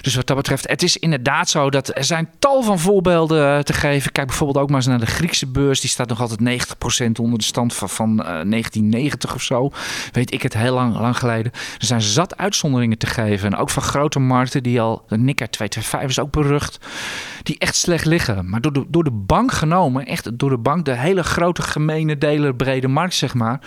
Dus wat dat betreft, het is inderdaad zo dat er zijn tal van voorbeelden eh, te geven. Kijk bijvoorbeeld ook maar eens naar de Griekse beurs. Die staat nog altijd 90% onder de stand van, van eh, 1990 of zo. Weet ik het heel lang, lang geleden. Er zijn zat uitzonderingen te geven. En ook van grote markten die al, de Nikkei 225 is ook berucht die echt slecht liggen. Maar door de, door de bank genomen, echt door de bank, de hele grote gemene deler brede markt, zeg maar.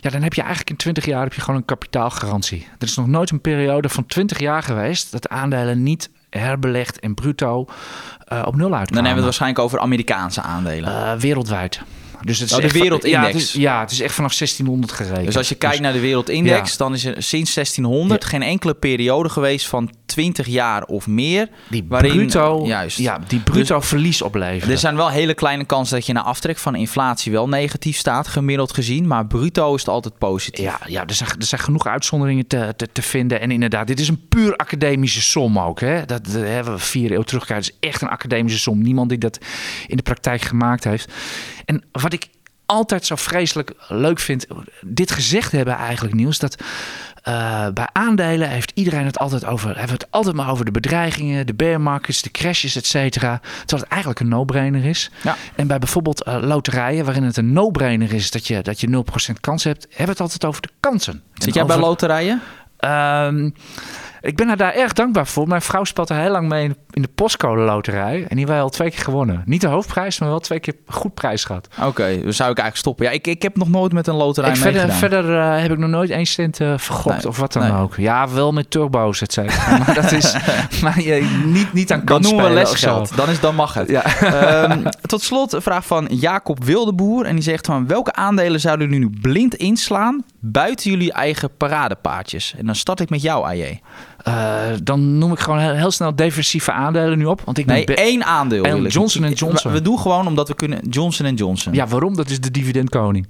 Ja, dan heb je eigenlijk in 20 jaar heb je gewoon een kapitaalgarantie. Er is nog nooit een periode van 20 jaar geweest dat aandelen niet herbelegd en bruto eh, op nul uitkwamen. Dan hebben we het waarschijnlijk over Amerikaanse aandelen. Eh, wereldwijd. Dus het is Oh, de van- wereldindex. Ja het, is, ja, het is echt vanaf 1600 gerekend. Dus als je kijkt naar de wereldindex, Ja. dan is er sinds 1600 geen enkele periode geweest van 20 jaar of meer. die waarin- bruto, juist. Ja, die bruto verlies opleveren. Er zijn wel hele kleine kansen dat je na aftrek van inflatie wel negatief staat, gemiddeld gezien. Maar bruto is het altijd positief. Ja, ja er, zijn, er zijn genoeg uitzonderingen te, te, te vinden. En inderdaad, dit is een puur academische som ook. Hè? Dat, dat hebben we vier eeuw terugkijken. Het is echt een academische som. Niemand die dat in de praktijk gemaakt heeft. En wat ik altijd zo vreselijk leuk vind, dit gezegd hebben eigenlijk nieuws, dat eh, bij aandelen heeft iedereen het altijd over, hebben we het altijd maar over de bedreigingen, de bear markets, de crashes, et cetera. Terwijl het eigenlijk een no-brainer is. Ja. En bij bijvoorbeeld eh, loterijen, waarin het een no-brainer is dat je, dat je 0% kans hebt, hebben we het altijd over de kansen. Zit En jij bij loterijen? Ehm, ik ben er daar erg dankbaar voor. Mijn vrouw speelt er heel lang mee in- de postcode loterij. En die hebben wij al twee keer gewonnen. Niet de hoofdprijs, maar wel twee keer goed prijs gehad. Oké, dan zou ik eigenlijk stoppen. Ja, ik, ik heb nog nooit met een loterij Ik, verder eh, heb ik nog nooit één cent eh, vergokt Nee, of wat dan nee. ook. Ja, wel met turbo's, et cetera. maar dat is maar je, niet, niet aan Dat kans noemen we lesgeld. Dan, is, dan mag het. Ja. Ehm, tot slot een vraag van Jacob Wildeboer. En die zegt van welke aandelen zouden jullie nu blind inslaan buiten jullie eigen paradepaardjes? En dan start ik met jou, AJ. Eh, dan noem ik gewoon heel, heel snel defensieve aandelen nu op. Want ik Nee, één aandeel. En ik. Johnson Johnson. We, doen gewoon omdat we kunnen Johnson Johnson. Ja, waarom? Dat is de dividendkoning.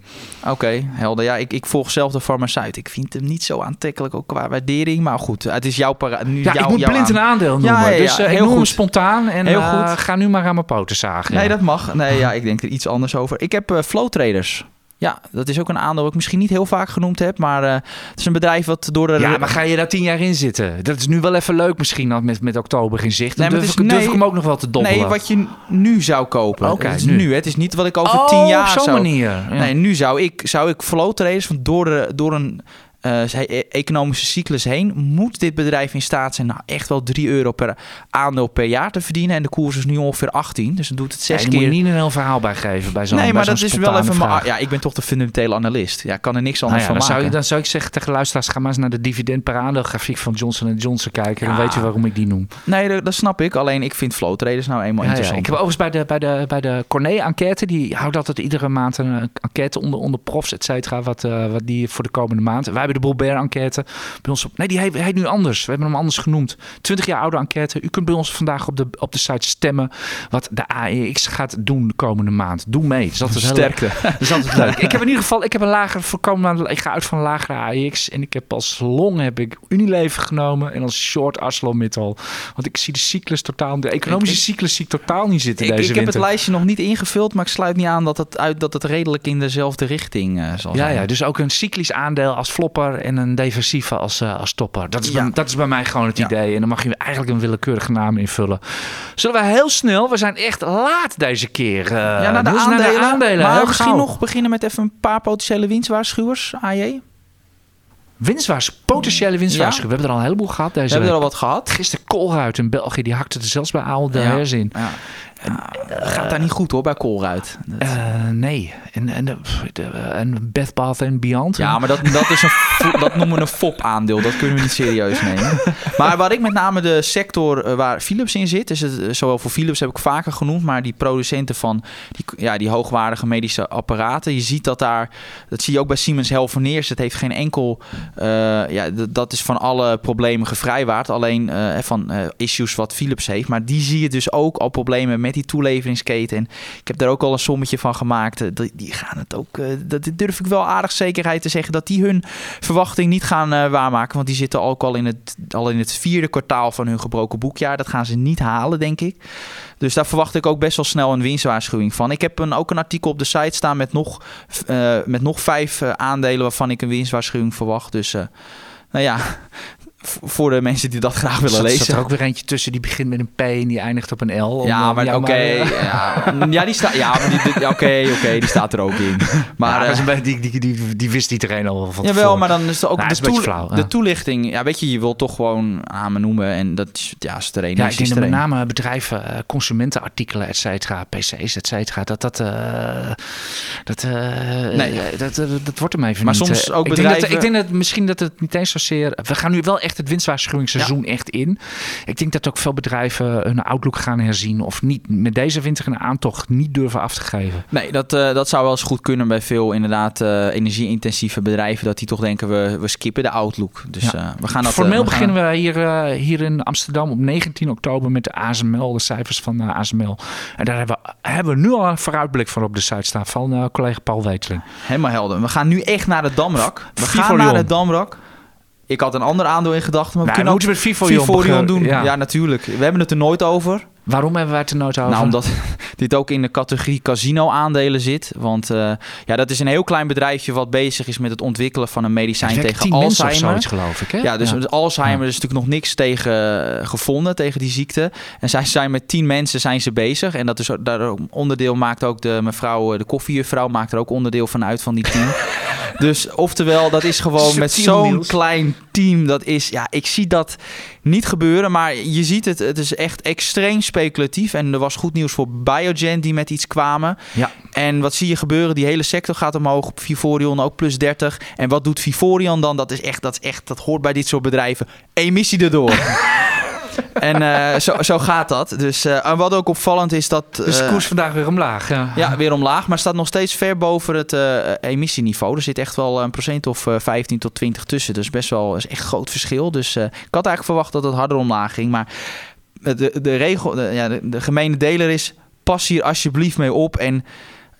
Oké, helder. Ja, ik, ik volg zelf de farmaceut. Ik vind hem niet zo aantrekkelijk, ook qua waardering. Maar goed, het is jouw para. Nu Ja, jouw, ik moet jouw blind een aandeel noemen. Ja, ja, ja, dus eh, ik heel noem hem goed. spontaan en Heel eh, ga nu maar aan mijn poten zagen. Nee, dat mag. Nee, ja, ik denk er iets anders over. Ik heb Flow Traders. Ja, dat is ook een aandeel dat ik misschien niet heel vaak genoemd heb. Maar eh, het is een bedrijf wat door de... Ja, maar ga je daar tien jaar in zitten? Dat is nu wel even leuk misschien met, met oktober in zicht. Dan Nee, maar durf, is- durf nee. ik hem ook nog wel te dobbelen. Nee, wat je nu zou kopen. Oké, nu. Het is niet wat ik over oh, tien jaar op zo'n zou... manier. Ja. Nee, nu zou ik, zou ik flow traders, want door, de, door een eh, e- economische cyclus heen, moet dit bedrijf in staat zijn nou, echt wel 3 euro per aandeel per jaar te verdienen. En de koers is nu ongeveer 18, dus dan doet het Ja, zes daar moet keer. je niet een heel verhaal bij geven bij zo'n nee, maar dat is wel even. Maar, vraag. ja, ik ben toch de fundamentele analist. Ja, kan er niks Nou anders ja, dan, van zou maken. je, dan zou ik zeggen tegen luisteraars, ga maar eens naar de dividend per aandeel grafiek van Johnson Johnson kijken. Dan Ja. weet je waarom ik die noem. Nee, dat, dat snap ik. Alleen ik vind flow traders nou eenmaal Ja, ja. interessant. Ik heb overigens bij de, bij de, bij de Corné-enquête, die houdt altijd iedere maand een enquête onder, onder profs, et cetera, wat, eh, wat die voor de komende maand. Wij hebben de Boulbert-enquête bij ons op. Nee, die heet, heet nu anders. We hebben hem anders genoemd. 20 jaar oude enquête. U kunt bij ons vandaag op de, op de site stemmen wat de AEX gaat doen de komende maand. Doe mee. Dat is. Sterkte. Dat is altijd leuk. Ik heb in ieder geval, ik heb een lagere voorkomen. Ik ga uit van een lagere AEX. En ik heb als long heb ik Unilever genomen. En als short ArcelorMittal. Want ik zie de cyclus totaal, de economische Ik- ik- cyclus zie ik totaal niet zitten Ik, deze ik heb het winter. lijstje nog niet ingevuld, maar ik sluit niet aan dat het, uit, dat het redelijk in dezelfde richting eh, zal Ja, zijn. ja, dus ook een cyclisch aandeel als en een defensieve als, eh, als topper. Dat is, Ja. bij, dat is bij mij gewoon het Ja. idee. En dan mag je eigenlijk een willekeurige naam invullen. Zullen we heel snel, we zijn echt laat deze keer. eh, Ja, naar de, dus aandelen, aandelen. Maar misschien gauw. nog beginnen met even een paar potentiële winstwaarschuwers, AJ. Winstwaars, potentiële winstwaarschuwing. Ja. We hebben er al een heleboel gehad We deze hebben er al wat gehad. Gisteren Kolruit in België, die hakte er zelfs bij Aal de Ja. in. Ja. Gaat daar niet goed hoor bij Colruyt. Dat- Eh, nee. En, en, de- de- en Beth Bath and Beyond. Ja, maar dat, dat, is een, dat noemen we een FOP-aandeel. Dat kunnen we niet serieus nemen. Maar waar ik met name de sector eh, waar Philips in zit... Is het, eh, zowel voor Philips heb ik vaker genoemd... maar die producenten van die, ja, die hoogwaardige medische apparaten... je ziet dat daar... dat zie je ook bij Siemens Healthineers. Het heeft geen enkel... eh, ja, dat is van alle problemen gevrijwaard. Alleen eh, van eh, issues wat Philips heeft. Maar die zie je dus ook al problemen met die toeleveringsketen. En ik heb daar ook al een sommetje van gemaakt. Eh, Die, die gaan het ook... eh, dat durf ik wel aardig zekerheid te zeggen... dat die hun verwachting niet gaan eh, waarmaken. Want die zitten ook al in, het, al in het vierde kwartaal van hun gebroken boekjaar. Dat gaan ze niet halen, denk ik. Dus daar verwacht ik ook best wel snel een winstwaarschuwing van. Ik heb een, ook een artikel op de site staan met nog, met nog vijf aandelen... waarvan ik een winstwaarschuwing verwacht. Dus nou ja, voor de mensen die dat graag willen lezen. zat er ook weer eentje tussen die begint met een P en die eindigt op een L. Om, Ja, eh, maar oké. eh, ja, ja, die staat. Ja, ja, oké, oké, die staat er ook in. Maar maar eh, die, die, die, die wist iedereen al van Jawel, tevoren. maar dan is het ook Nou, de, is toel- flauw, ja. de toelichting. Ja, weet je, je wilt toch gewoon me noemen. En dat is, ja, het er een Ja, is, ik is denk er dat met name bedrijven, consumentenartikelen, et cetera, PC's, et cetera, dat dat, dat, Nee. dat, dat, dat wordt hem even Maar niet. soms ook ik denk, dat, bedrijven- ik denk dat misschien dat het niet eens zozeer... We gaan nu wel echt het winstwaarschuwingsseizoen echt in. Ik denk dat ook veel bedrijven hun outlook gaan herzien of niet met deze winter een aantocht niet durven af te geven. Nee, dat, eh, dat zou wel eens goed kunnen bij veel inderdaad eh, energie-intensieve bedrijven. Dat die toch denken, we, we skippen de outlook. Dus Ja. eh, we gaan dat... Formeel we gaan- beginnen we hier, hier in Amsterdam op 19 oktober met de ASML, de cijfers van eh, ASML. En daar hebben we, hebben we nu al een vooruitblik van op de site staan van collega Paul Weteling. Helemaal helder. We gaan nu echt naar de Damrak. We gaan naar de Damrak. Ik had een ander aandeel in gedachten, maar we Nou, kunnen moeten ook we het Vivorion Vivorion beginnen. doen. Ja. Ja. natuurlijk. We hebben het er nooit over. Waarom hebben wij het er nooit over? Nou, omdat dit ook in de categorie casino-aandelen zit. Want eh, ja, dat is een heel klein bedrijfje wat bezig is met het ontwikkelen van een medicijn tegen of Alzheimer. zoiets, geloof ik. Hè? Ja, dus Ja. Alzheimer is natuurlijk nog niks tegen eh, gevonden, tegen die ziekte. En zij zijn met tien mensen zijn ze bezig. En dat is daar onderdeel maakt ook de mevrouw, eh, de koffiejuffrouw, maakt er ook onderdeel van uit van die team. dus oftewel, dat is gewoon met zo'n klein team. Dat is, ja, ik zie dat niet gebeuren. Maar je ziet het, het is echt extreem speculatief. En er was goed nieuws voor Biogen die met iets kwamen. Ja. En wat zie je gebeuren? Die hele sector gaat omhoog. Vivorion ook plus 30. En wat doet Vivorion dan? Dat is echt, dat is echt, dat hoort bij dit soort bedrijven. Emissie erdoor. en eh, zo, zo gaat dat. Dus eh, en wat ook opvallend is dat. Dus de eh, koers vandaag weer omlaag. Ja. ja, weer omlaag, maar staat nog steeds ver boven het emissieniveau. Er zit echt wel een procent of eh, 15 tot 20 tussen. Dus best wel is echt groot verschil. Dus ik had eigenlijk verwacht dat het harder omlaag ging. Maar de, de, regel, de, ja, de, de gemene deler is: pas hier alsjeblieft mee op. En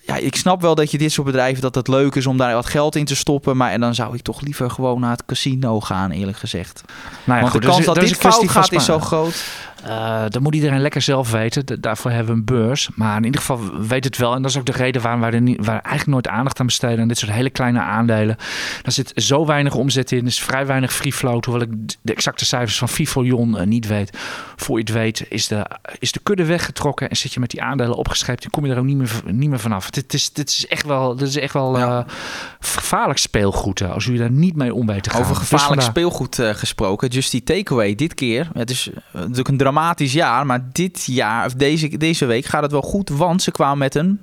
ja, ik snap wel dat je dit soort bedrijven dat het leuk is om daar wat geld in te stoppen. Maar en dan zou ik toch liever gewoon naar het casino gaan, eerlijk gezegd. Nou ja, Want goed, de kans dat, dit fout gaat is zo groot. Eh, dat moet iedereen lekker zelf weten. Da- daarvoor hebben we een beurs. Maar in ieder geval weet het wel. En dat is ook de reden waarom wij er niet, waar eigenlijk nooit aandacht aan besteden. Aan dit soort hele kleine aandelen. Daar zit zo weinig omzet in. Er is vrij weinig free float. Hoewel ik de exacte cijfers van Vivolion eh, niet weet. Voor je het weet is de, is de kudde weggetrokken. En zit je met die aandelen opgescheept. En kom je er ook niet meer, niet meer vanaf. Dit is, dit is echt wel, dit is echt wel Ja. eh, gevaarlijk speelgoed. Als jullie daar niet mee om weet te gaan. Over Dus gevaarlijk speelgoed gesproken. Just die takeaway dit keer. Het is natuurlijk een dramatisch jaar. Maar dit jaar, of deze, deze week, gaat het wel goed. Want ze kwamen met een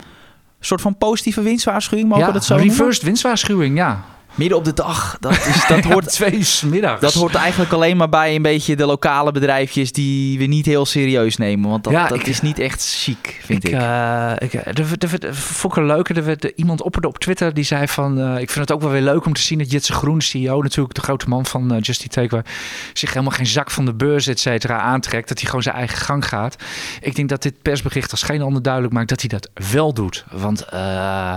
soort van positieve winstwaarschuwing. Mogen Ja, dat zo reversed noemen? winstwaarschuwing, ja. Midden op de dag. Dat, is, dat, hoort, twee middags. dat hoort eigenlijk alleen maar bij een beetje de lokale bedrijfjes... die we niet heel serieus nemen. Want dat, Ja, dat ik- is niet echt chic, vind ik. ik, eh, ik eh, er, werd- er, werd- vond ik een leuke. Er werd iemand opperde op Twitter die zei van... eh, ik vind het ook wel weer leuk om te zien dat Jitse Groen, CEO... natuurlijk de grote man van uh, Justy Takeaway... zich helemaal geen zak van de beurs, et cetera, aantrekt. Dat hij gewoon zijn eigen gang gaat. Ik denk dat dit persbericht als geen ander duidelijk maakt... dat hij dat wel doet. Want eh,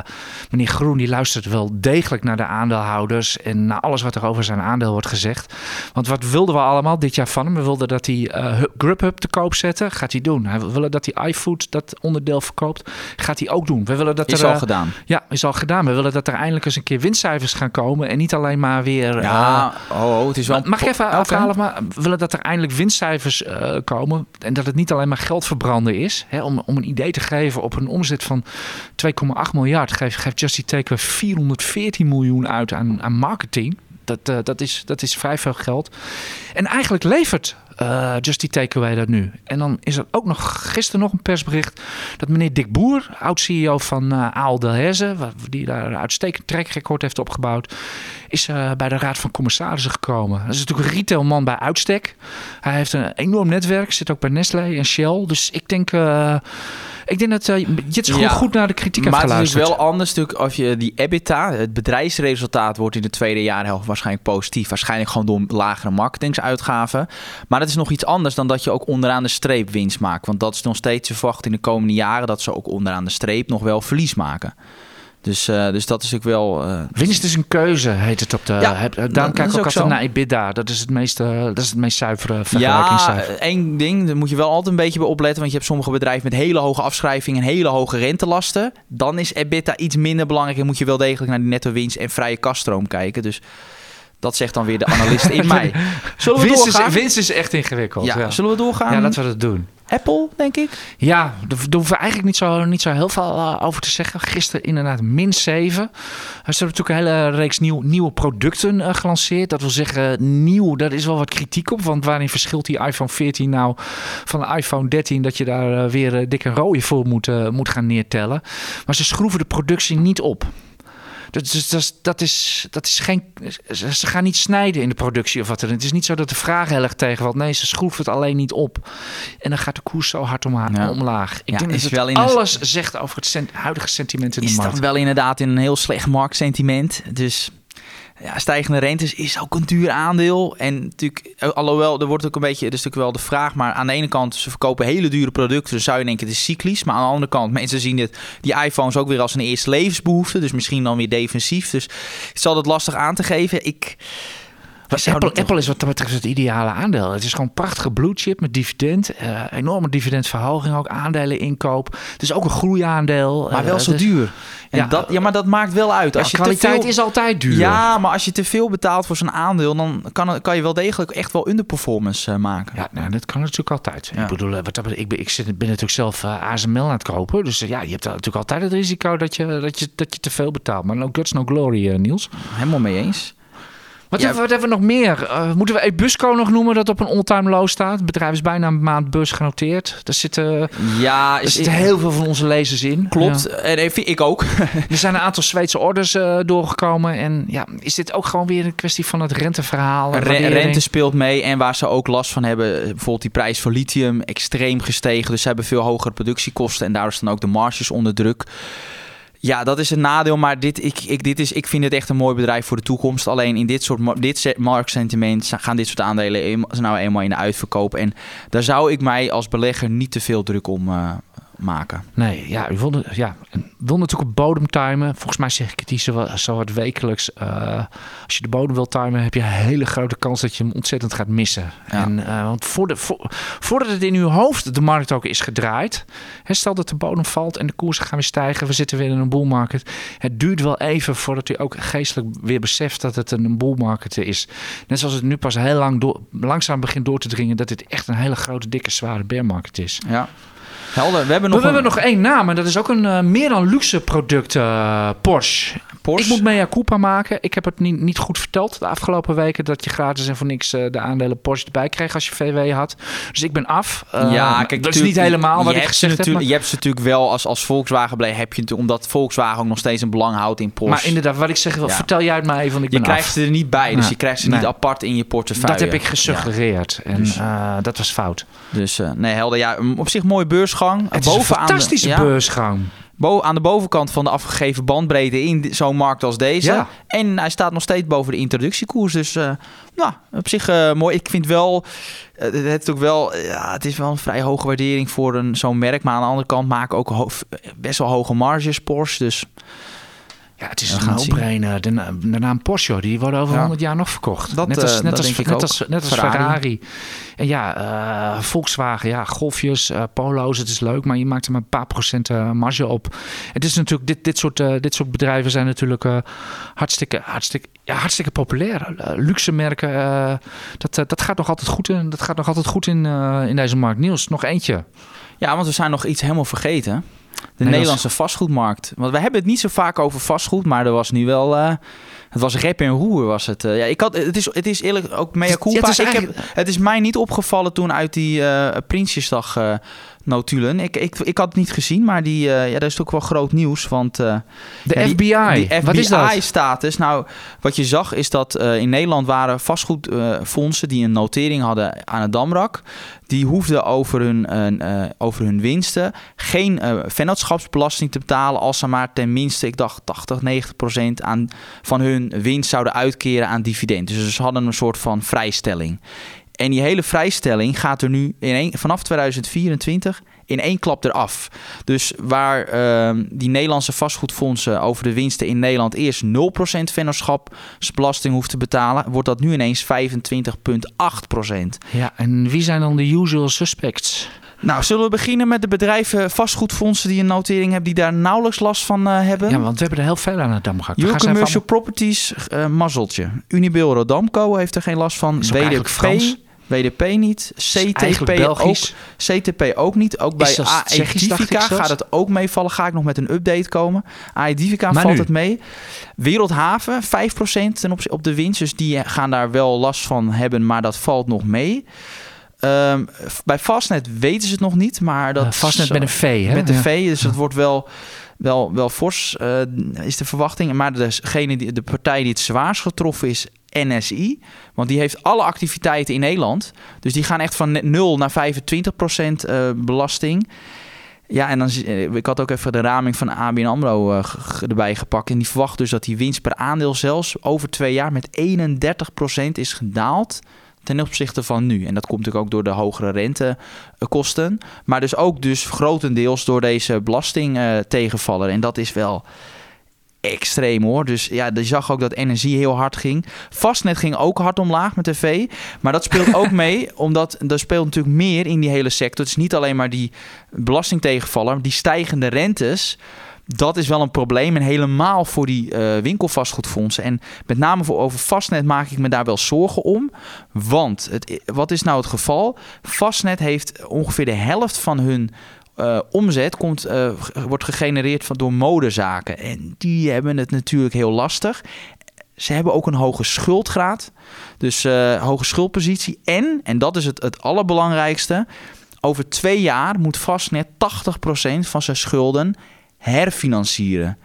meneer Groen die luistert wel degelijk naar de aandeelhouders... en naar alles wat er over zijn aandeel wordt gezegd. Want wat wilden we allemaal dit jaar van hem? We wilden dat hij eh, Hub- Grubhub te koop zette. Gaat hij doen. Hij willen dat hij iFood dat onderdeel verkoopt. Gaat hij ook doen. We willen dat is er, al eh, gedaan. ja, is al gedaan. We willen dat er eindelijk eens een keer winstcijfers gaan komen. En niet alleen maar weer... Ja, oh, oh, het is wel... eh, Mag ik even afhalen? Maar we willen dat er eindelijk winstcijfers eh, komen. En dat het niet alleen maar geld verbranden is. Hè, om, om een idee te geven op een omzet van 2,8 miljard. Geeft, geeft Just Eat Takeaway 414 miljoen uit aan, aan marketing. Dat, eh, dat, is, dat is vrij veel geld. En eigenlijk levert uh, Just die Takeaway dat nu. En dan is er ook nog gisteren nog een persbericht dat meneer Dick Boer, oud-CEO van uh, Aal Delhaize, die daar een uitstekend trackrecord heeft opgebouwd, is uh, bij de Raad van Commissarissen gekomen. Dat is natuurlijk een retailman bij uitstek. Hij heeft een enorm netwerk, zit ook bij Nestlé en Shell. Dus ik denk... Ik denk dat Jits gewoon goed naar de kritiek heeft geluisterd. Maar het is wel anders natuurlijk als je die EBITDA, het bedrijfsresultaat wordt in de tweede jaarhelft waarschijnlijk positief. Waarschijnlijk gewoon door lagere marketingsuitgaven. Maar dat is nog iets anders dan dat je ook onderaan de streep winst maakt. Want dat is nog steeds verwacht in de komende jaren dat ze ook onderaan de streep nog wel verlies maken. Dus, uh, dus dat is ook wel. Uh, Winst is een keuze, heet het op de. Ja, heb, daarom kijk ik ook altijd naar EBITDA. Dat is het meest, uh, dat is het meest zuivere vergelijkingscijfer. Ja, één ding, daar moet je wel altijd een beetje bij opletten. Want je hebt sommige bedrijven met hele hoge afschrijvingen en hele hoge rentelasten. Dan is EBITDA iets minder belangrijk en moet je wel degelijk naar die netto winst en vrije kaststroom kijken. Dus dat zegt dan weer de analist in mij. Zullen we winst doorgaan? Is, winst is echt ingewikkeld. Ja, ja. Zullen we doorgaan? Ja, laten we dat doen. Apple, denk ik. Ja, daar hoeven we eigenlijk niet zo, niet zo heel veel uh, over te zeggen. Gisteren inderdaad min 7. Er zijn natuurlijk een hele reeks nieuw, nieuwe producten uh, gelanceerd. Dat wil zeggen, nieuw, daar is wel wat kritiek op. Want waarin verschilt die iPhone 14 nou van de iPhone 13... dat je daar uh, weer dikke rode voor moet, moet gaan neertellen. Maar ze schroeven de productie niet op. Dat is, dat, is, dat, is, dat is geen. Ze gaan niet snijden in de productie of wat dan. Het is niet zo dat de vraag heel erg tegenvalt. Nee, ze schroeven het alleen niet op. En dan gaat de koers zo hard omlaag. Ik denk dat het wel alles zegt over het huidige sentiment in de markt. Is dat wel inderdaad in een heel slecht marktsentiment. Dus ja, stijgende rentes is ook een duur aandeel. En natuurlijk, eh, alhoewel, er wordt ook een beetje, is natuurlijk wel de vraag. Maar aan de ene kant, ze verkopen hele dure producten. Dus zou je denken, het is cyclisch. Maar aan de andere kant, mensen zien dit, die iPhones ook weer als een eerste levensbehoefte. Dus misschien dan weer defensief. Dus het zal het lastig aan te geven. Ik Apple, Apple, is wat dat betreft het ideale aandeel. Het is gewoon een prachtige blue chip met dividend. Uh, enorme dividendverhoging, ook aandelen inkoop. Het is ook een groeiaandeel. Maar wel uh, zo dus, duur. En ja, dat, ja, maar dat maakt wel uit. Als je kwaliteit is altijd duur. Ja, maar als je te veel betaalt voor zo'n aandeel... dan kan, kan je wel degelijk echt wel underperformance uh, maken. Ja, nou, dat kan natuurlijk altijd. Ik bedoel, wat, ik, ben, ik zit, ben natuurlijk zelf ASML aan het kopen. Dus ja, je hebt natuurlijk altijd het risico dat je, dat je, dat je te veel betaalt. Maar no guts, no glory, Niels. Helemaal mee eens. Wat, hebben, wat, hebben, we nog meer? Uh, moeten we Ebusco nog noemen dat op een all-time low staat? Het bedrijf is bijna een maand beurs genoteerd. Daar zitten, ja, er zitten heel veel van onze lezers in. Klopt, ja. en ik ook. er zijn een aantal Zweedse orders uh, doorgekomen. En ja, is dit ook gewoon weer een kwestie van het renteverhaal? Re rente speelt mee en waar ze ook last van hebben. Bijvoorbeeld die prijs voor lithium extreem gestegen. Dus ze hebben veel hogere productiekosten en daar staan ook de marges onder druk. Ja, dat is een nadeel, maar dit, ik, ik, dit is, ik vind het echt een mooi bedrijf voor de toekomst. Alleen in dit soort dit marktsentiment gaan dit soort aandelen nou eenmaal in de uitverkoop. En daar zou ik mij als belegger niet te veel druk om, uh, maken. Nee, ja, u wilde, ja, wil natuurlijk op bodem timen. Volgens mij zeg ik het hier zo, wat wekelijks. Uh, als je de bodem wil timen, heb je een hele grote kans dat je hem ontzettend gaat missen. Ja. En, uh, want voor de, voor, voordat het in uw hoofd de markt ook is gedraaid, hè, stel dat de bodem valt en de koersen gaan weer stijgen, we zitten weer in een bull market. Het duurt wel even voordat u ook geestelijk weer beseft dat het een bull market is. Net zoals het nu pas heel lang door, langzaam begint door te dringen dat dit echt een hele grote, dikke, zware bear market is. Ja. Helder. We hebben nog, we hebben nog één naam en dat is ook een uh, meer dan luxe product, uh, Porsche. Porsche. Ik moet mea culpa maken. Ik heb het niet, niet goed verteld de afgelopen weken dat je gratis en voor niks uh, de aandelen Porsche erbij kreeg als je VW had. Dus ik ben af. ja, kijk, dat is niet helemaal wat ik gezegd heb. Maar... Je hebt ze natuurlijk wel als, als Volkswagen blij, heb je omdat Volkswagen ook nog steeds een belang houdt in Porsche. Maar inderdaad, wat ik zeg, ja. vertel jij het maar even. Ik je krijgt ze er niet bij, dus je krijgt ze niet apart in je portefeuille. Dat heb ik gesuggereerd en dus, dat was fout. Dus nee, helder. Ja, op zich mooi Het is een fantastische de, beursgang. Bo aan de bovenkant van de afgegeven bandbreedte in zo'n markt als deze. Ja. En hij staat nog steeds boven de introductiekoers. Dus uh, nou, op zich uh, mooi. Ik vind wel, uh, het, het, ook wel ja, het is wel een vrij hoge waardering voor een, zo'n merk. Maar aan de andere kant maken ook best wel hoge marges Porsche. Dus ja, het is een no-brainer. De, de, naam Porsche, die worden over 100 jaar nog verkocht. Dat, net als, net als, net als, net als Ferrari. En ja, uh, Volkswagen, ja, golfjes, uh, polo's, het is leuk, maar je maakt er maar een paar procent uh, marge op. Het is natuurlijk, dit, dit, soort, dit soort bedrijven zijn natuurlijk hartstikke, hartstikke, ja, hartstikke populair. luxe merken, dat, dat gaat nog altijd goed in, dat gaat nog altijd goed in, in deze markt. Niels, nog eentje. Ja, want we zijn nog iets helemaal vergeten. De Nederlandse vastgoedmarkt. Want we hebben het niet zo vaak over vastgoed, maar er was nu wel. Uh, het was rep en roer, was het. Uh, ja, ik had, het, is, het is eerlijk ook mea culpa. Ja, het, is ik heb, het is mij niet opgevallen toen uit die uh, Prinsjesdag notulen. Ik, ik, ik had het niet gezien, maar die, uh, ja, dat is ook wel groot nieuws. Want, uh, de ja, FBI, die, die wat is dat? FBI-status. Nou, wat je zag is dat uh, in Nederland waren vastgoedfondsen die een notering hadden aan het Damrak. Die hoefden over hun, over hun winsten geen vennootschapsbelasting te betalen als ze maar tenminste, ik dacht 80, 90 procent aan, van hun winst zouden uitkeren aan dividend. Dus ze hadden een soort van vrijstelling. En die hele vrijstelling gaat er nu in een, vanaf 2024 in één klap eraf. Dus waar uh, die Nederlandse vastgoedfondsen over de winsten in Nederland eerst 0% vennootschapsbelasting hoeft te betalen, wordt dat nu ineens 25,8%. Ja, en wie zijn dan de usual suspects? Nou, zullen we beginnen met de bedrijven vastgoedfondsen die een notering hebben, die daar nauwelijks last van uh, hebben? Ja, want we hebben er heel veel aan het dam gehad. Your Commercial Properties, uh, mazzeltje. Unibail Rodamco heeft er geen last van. WDP, WDP niet. CTP ook, CTP ook niet. Ook bij Aedifica gaat het ook meevallen. Ga ik nog met een update komen. Aedifica valt nu. het mee. Wereldhaven 5% ten op, op de winst. Dus die gaan daar wel last van hebben, maar dat valt nog mee. Um, bij Fastnet weten ze het nog niet, maar dat... Uh, Fastnet met een V, hè? Met een V, dus het wordt wel wel, wel fors, uh, is de verwachting. Maar degene die, de partij die het zwaarst getroffen is, NSI. Want die heeft alle activiteiten in Nederland. Dus die gaan echt van 0 naar 25 procent uh, belasting. Ja, en dan, ik had ook even de raming van ABN AMRO uh, erbij gepakt. En die verwacht dus dat die winst per aandeel zelfs over twee jaar met 31 procent is gedaald ten opzichte van nu. En dat komt natuurlijk ook door de hogere rentekosten. Maar dus ook dus grotendeels door deze belasting uh. En dat is wel extreem hoor. Dus ja, je zag ook dat energie heel hard ging. Vastnet ging ook hard omlaag met tv. Maar dat speelt ook mee, omdat er speelt natuurlijk meer in die hele sector. Het is niet alleen maar die belasting tegenvallen, die stijgende rentes dat is wel een probleem. En helemaal voor die uh, winkelvastgoedfondsen. En met name voor over vastnet maak ik me daar wel zorgen om. Want het, wat is nou het geval? Vastnet heeft ongeveer de helft van hun uh, omzet komt, uh, wordt gegenereerd van, door modezaken. En die hebben het natuurlijk heel lastig. Ze hebben ook een hoge schuldgraad. Dus uh, hoge schuldpositie. En, en dat is het, het allerbelangrijkste. Over twee jaar moet Vastnet 80% van zijn schulden herfinancieren.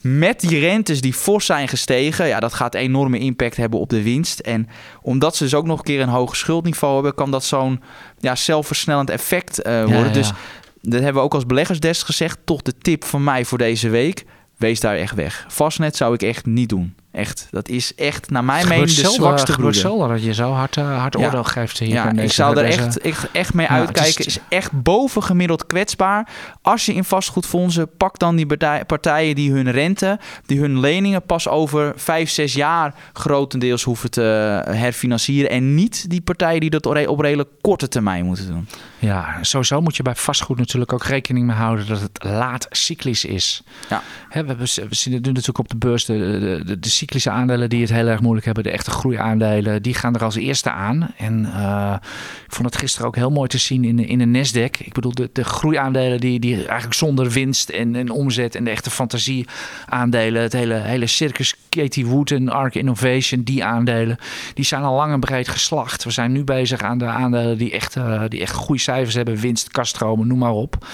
Met die rentes die fors zijn gestegen, ja, dat gaat enorme impact hebben op de winst. En omdat ze dus ook nog een keer een hoog schuldniveau hebben, kan dat zo'n ja, zelfversnellend effect uh, worden. Ja, ja. Dus dat hebben we ook als beleggersdesk gezegd. Toch de tip van mij voor deze week. Wees daar echt weg. Vastnet zou ik echt niet doen. Echt, dat is echt naar mijn mening de zwakste broeder. dat je zo hard, uh, hard oordeel geeft. Hier ja, ik zou er echt, echt, echt mee uitkijken. Het is, is echt bovengemiddeld kwetsbaar. Als je in vastgoedfondsen, pak dan die partijen die hun rente, die hun leningen pas over vijf, zes jaar grotendeels hoeven te herfinancieren. En niet die partijen die dat op redelijk korte termijn moeten doen. Ja, sowieso moet je bij vastgoed natuurlijk ook rekening mee houden dat het laat cyclisch is. Ja. He, we, we, zien het nu natuurlijk op de beurs de, de, de, de cyclische aandelen die het heel erg moeilijk hebben, de echte groeiaandelen, die gaan er als eerste aan. En uh, ik vond het gisteren ook heel mooi te zien in, in de Nasdaq. Ik bedoel, de, de groeiaandelen die, die eigenlijk zonder winst en, en omzet en de echte fantasieaandelen, het hele, hele circus Katie Wood en Arc Innovation, die aandelen, die zijn al lang en breed geslacht. We zijn nu bezig aan de aandelen die echt, uh, die echt goede cijfers hebben, winst, kaststromen, noem maar op.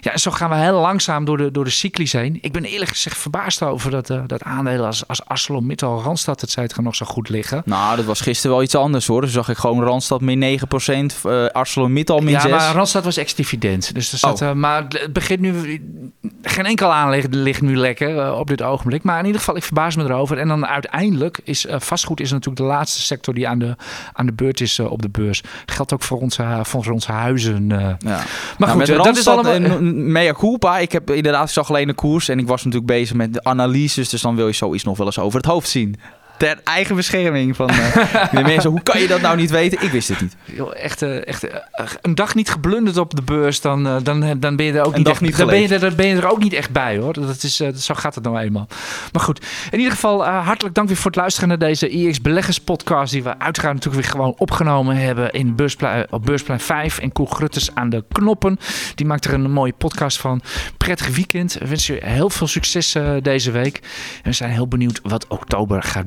Ja, en zo gaan we heel langzaam door de, door de cyclies heen. Ik ben eerlijk gezegd verbaasd over dat, uh, dat aandelen als, als ArcelorMittal, Randstad, het het nog zo goed liggen. Nou, dat was gisteren wel iets anders hoor. Dus zag ik gewoon Randstad min 9%, uh, ArcelorMittal min ja, 6. Ja, maar Randstad was ex-dividend. Dus er zat, oh. maar het begint nu... Geen enkel aanleg ligt nu lekker op dit ogenblik. Maar in ieder geval, ik verbaas me erover. En dan uiteindelijk is uh, vastgoed is natuurlijk de laatste sector die aan de, aan de beurt is uh, op de beurs. Geldt ook voor onze, voor onze huizen. Ja. Maar nou, goed, dat is allemaal... Mea culpa. Ik heb inderdaad, ik zag alleen de koers. En ik was natuurlijk bezig met de analyses. Dus dan wil je zoiets nog wel eens over het hoofd zien. Ter eigen bescherming van uh, de mensen. Hoe kan je dat nou niet weten? Ik wist het niet. Yo, echt, uh, echt uh, een dag niet geblunderd op de beurs, dan, dan, dan ben je er ook niet, echt, niet dan ben je, er, dan ben je er ook niet echt bij hoor. Dat is, zo gaat het nou eenmaal. Maar goed, in ieder geval hartelijk dank weer voor het luisteren naar deze IX Beleggers podcast. Die we uiteraard natuurlijk weer gewoon opgenomen hebben in beursplein, op Beursplein 5. En Koel Grutters aan de knoppen. Die maakt er een mooie podcast van. Prettig weekend. We wensen je heel veel succes deze week. En we zijn heel benieuwd wat oktober gaat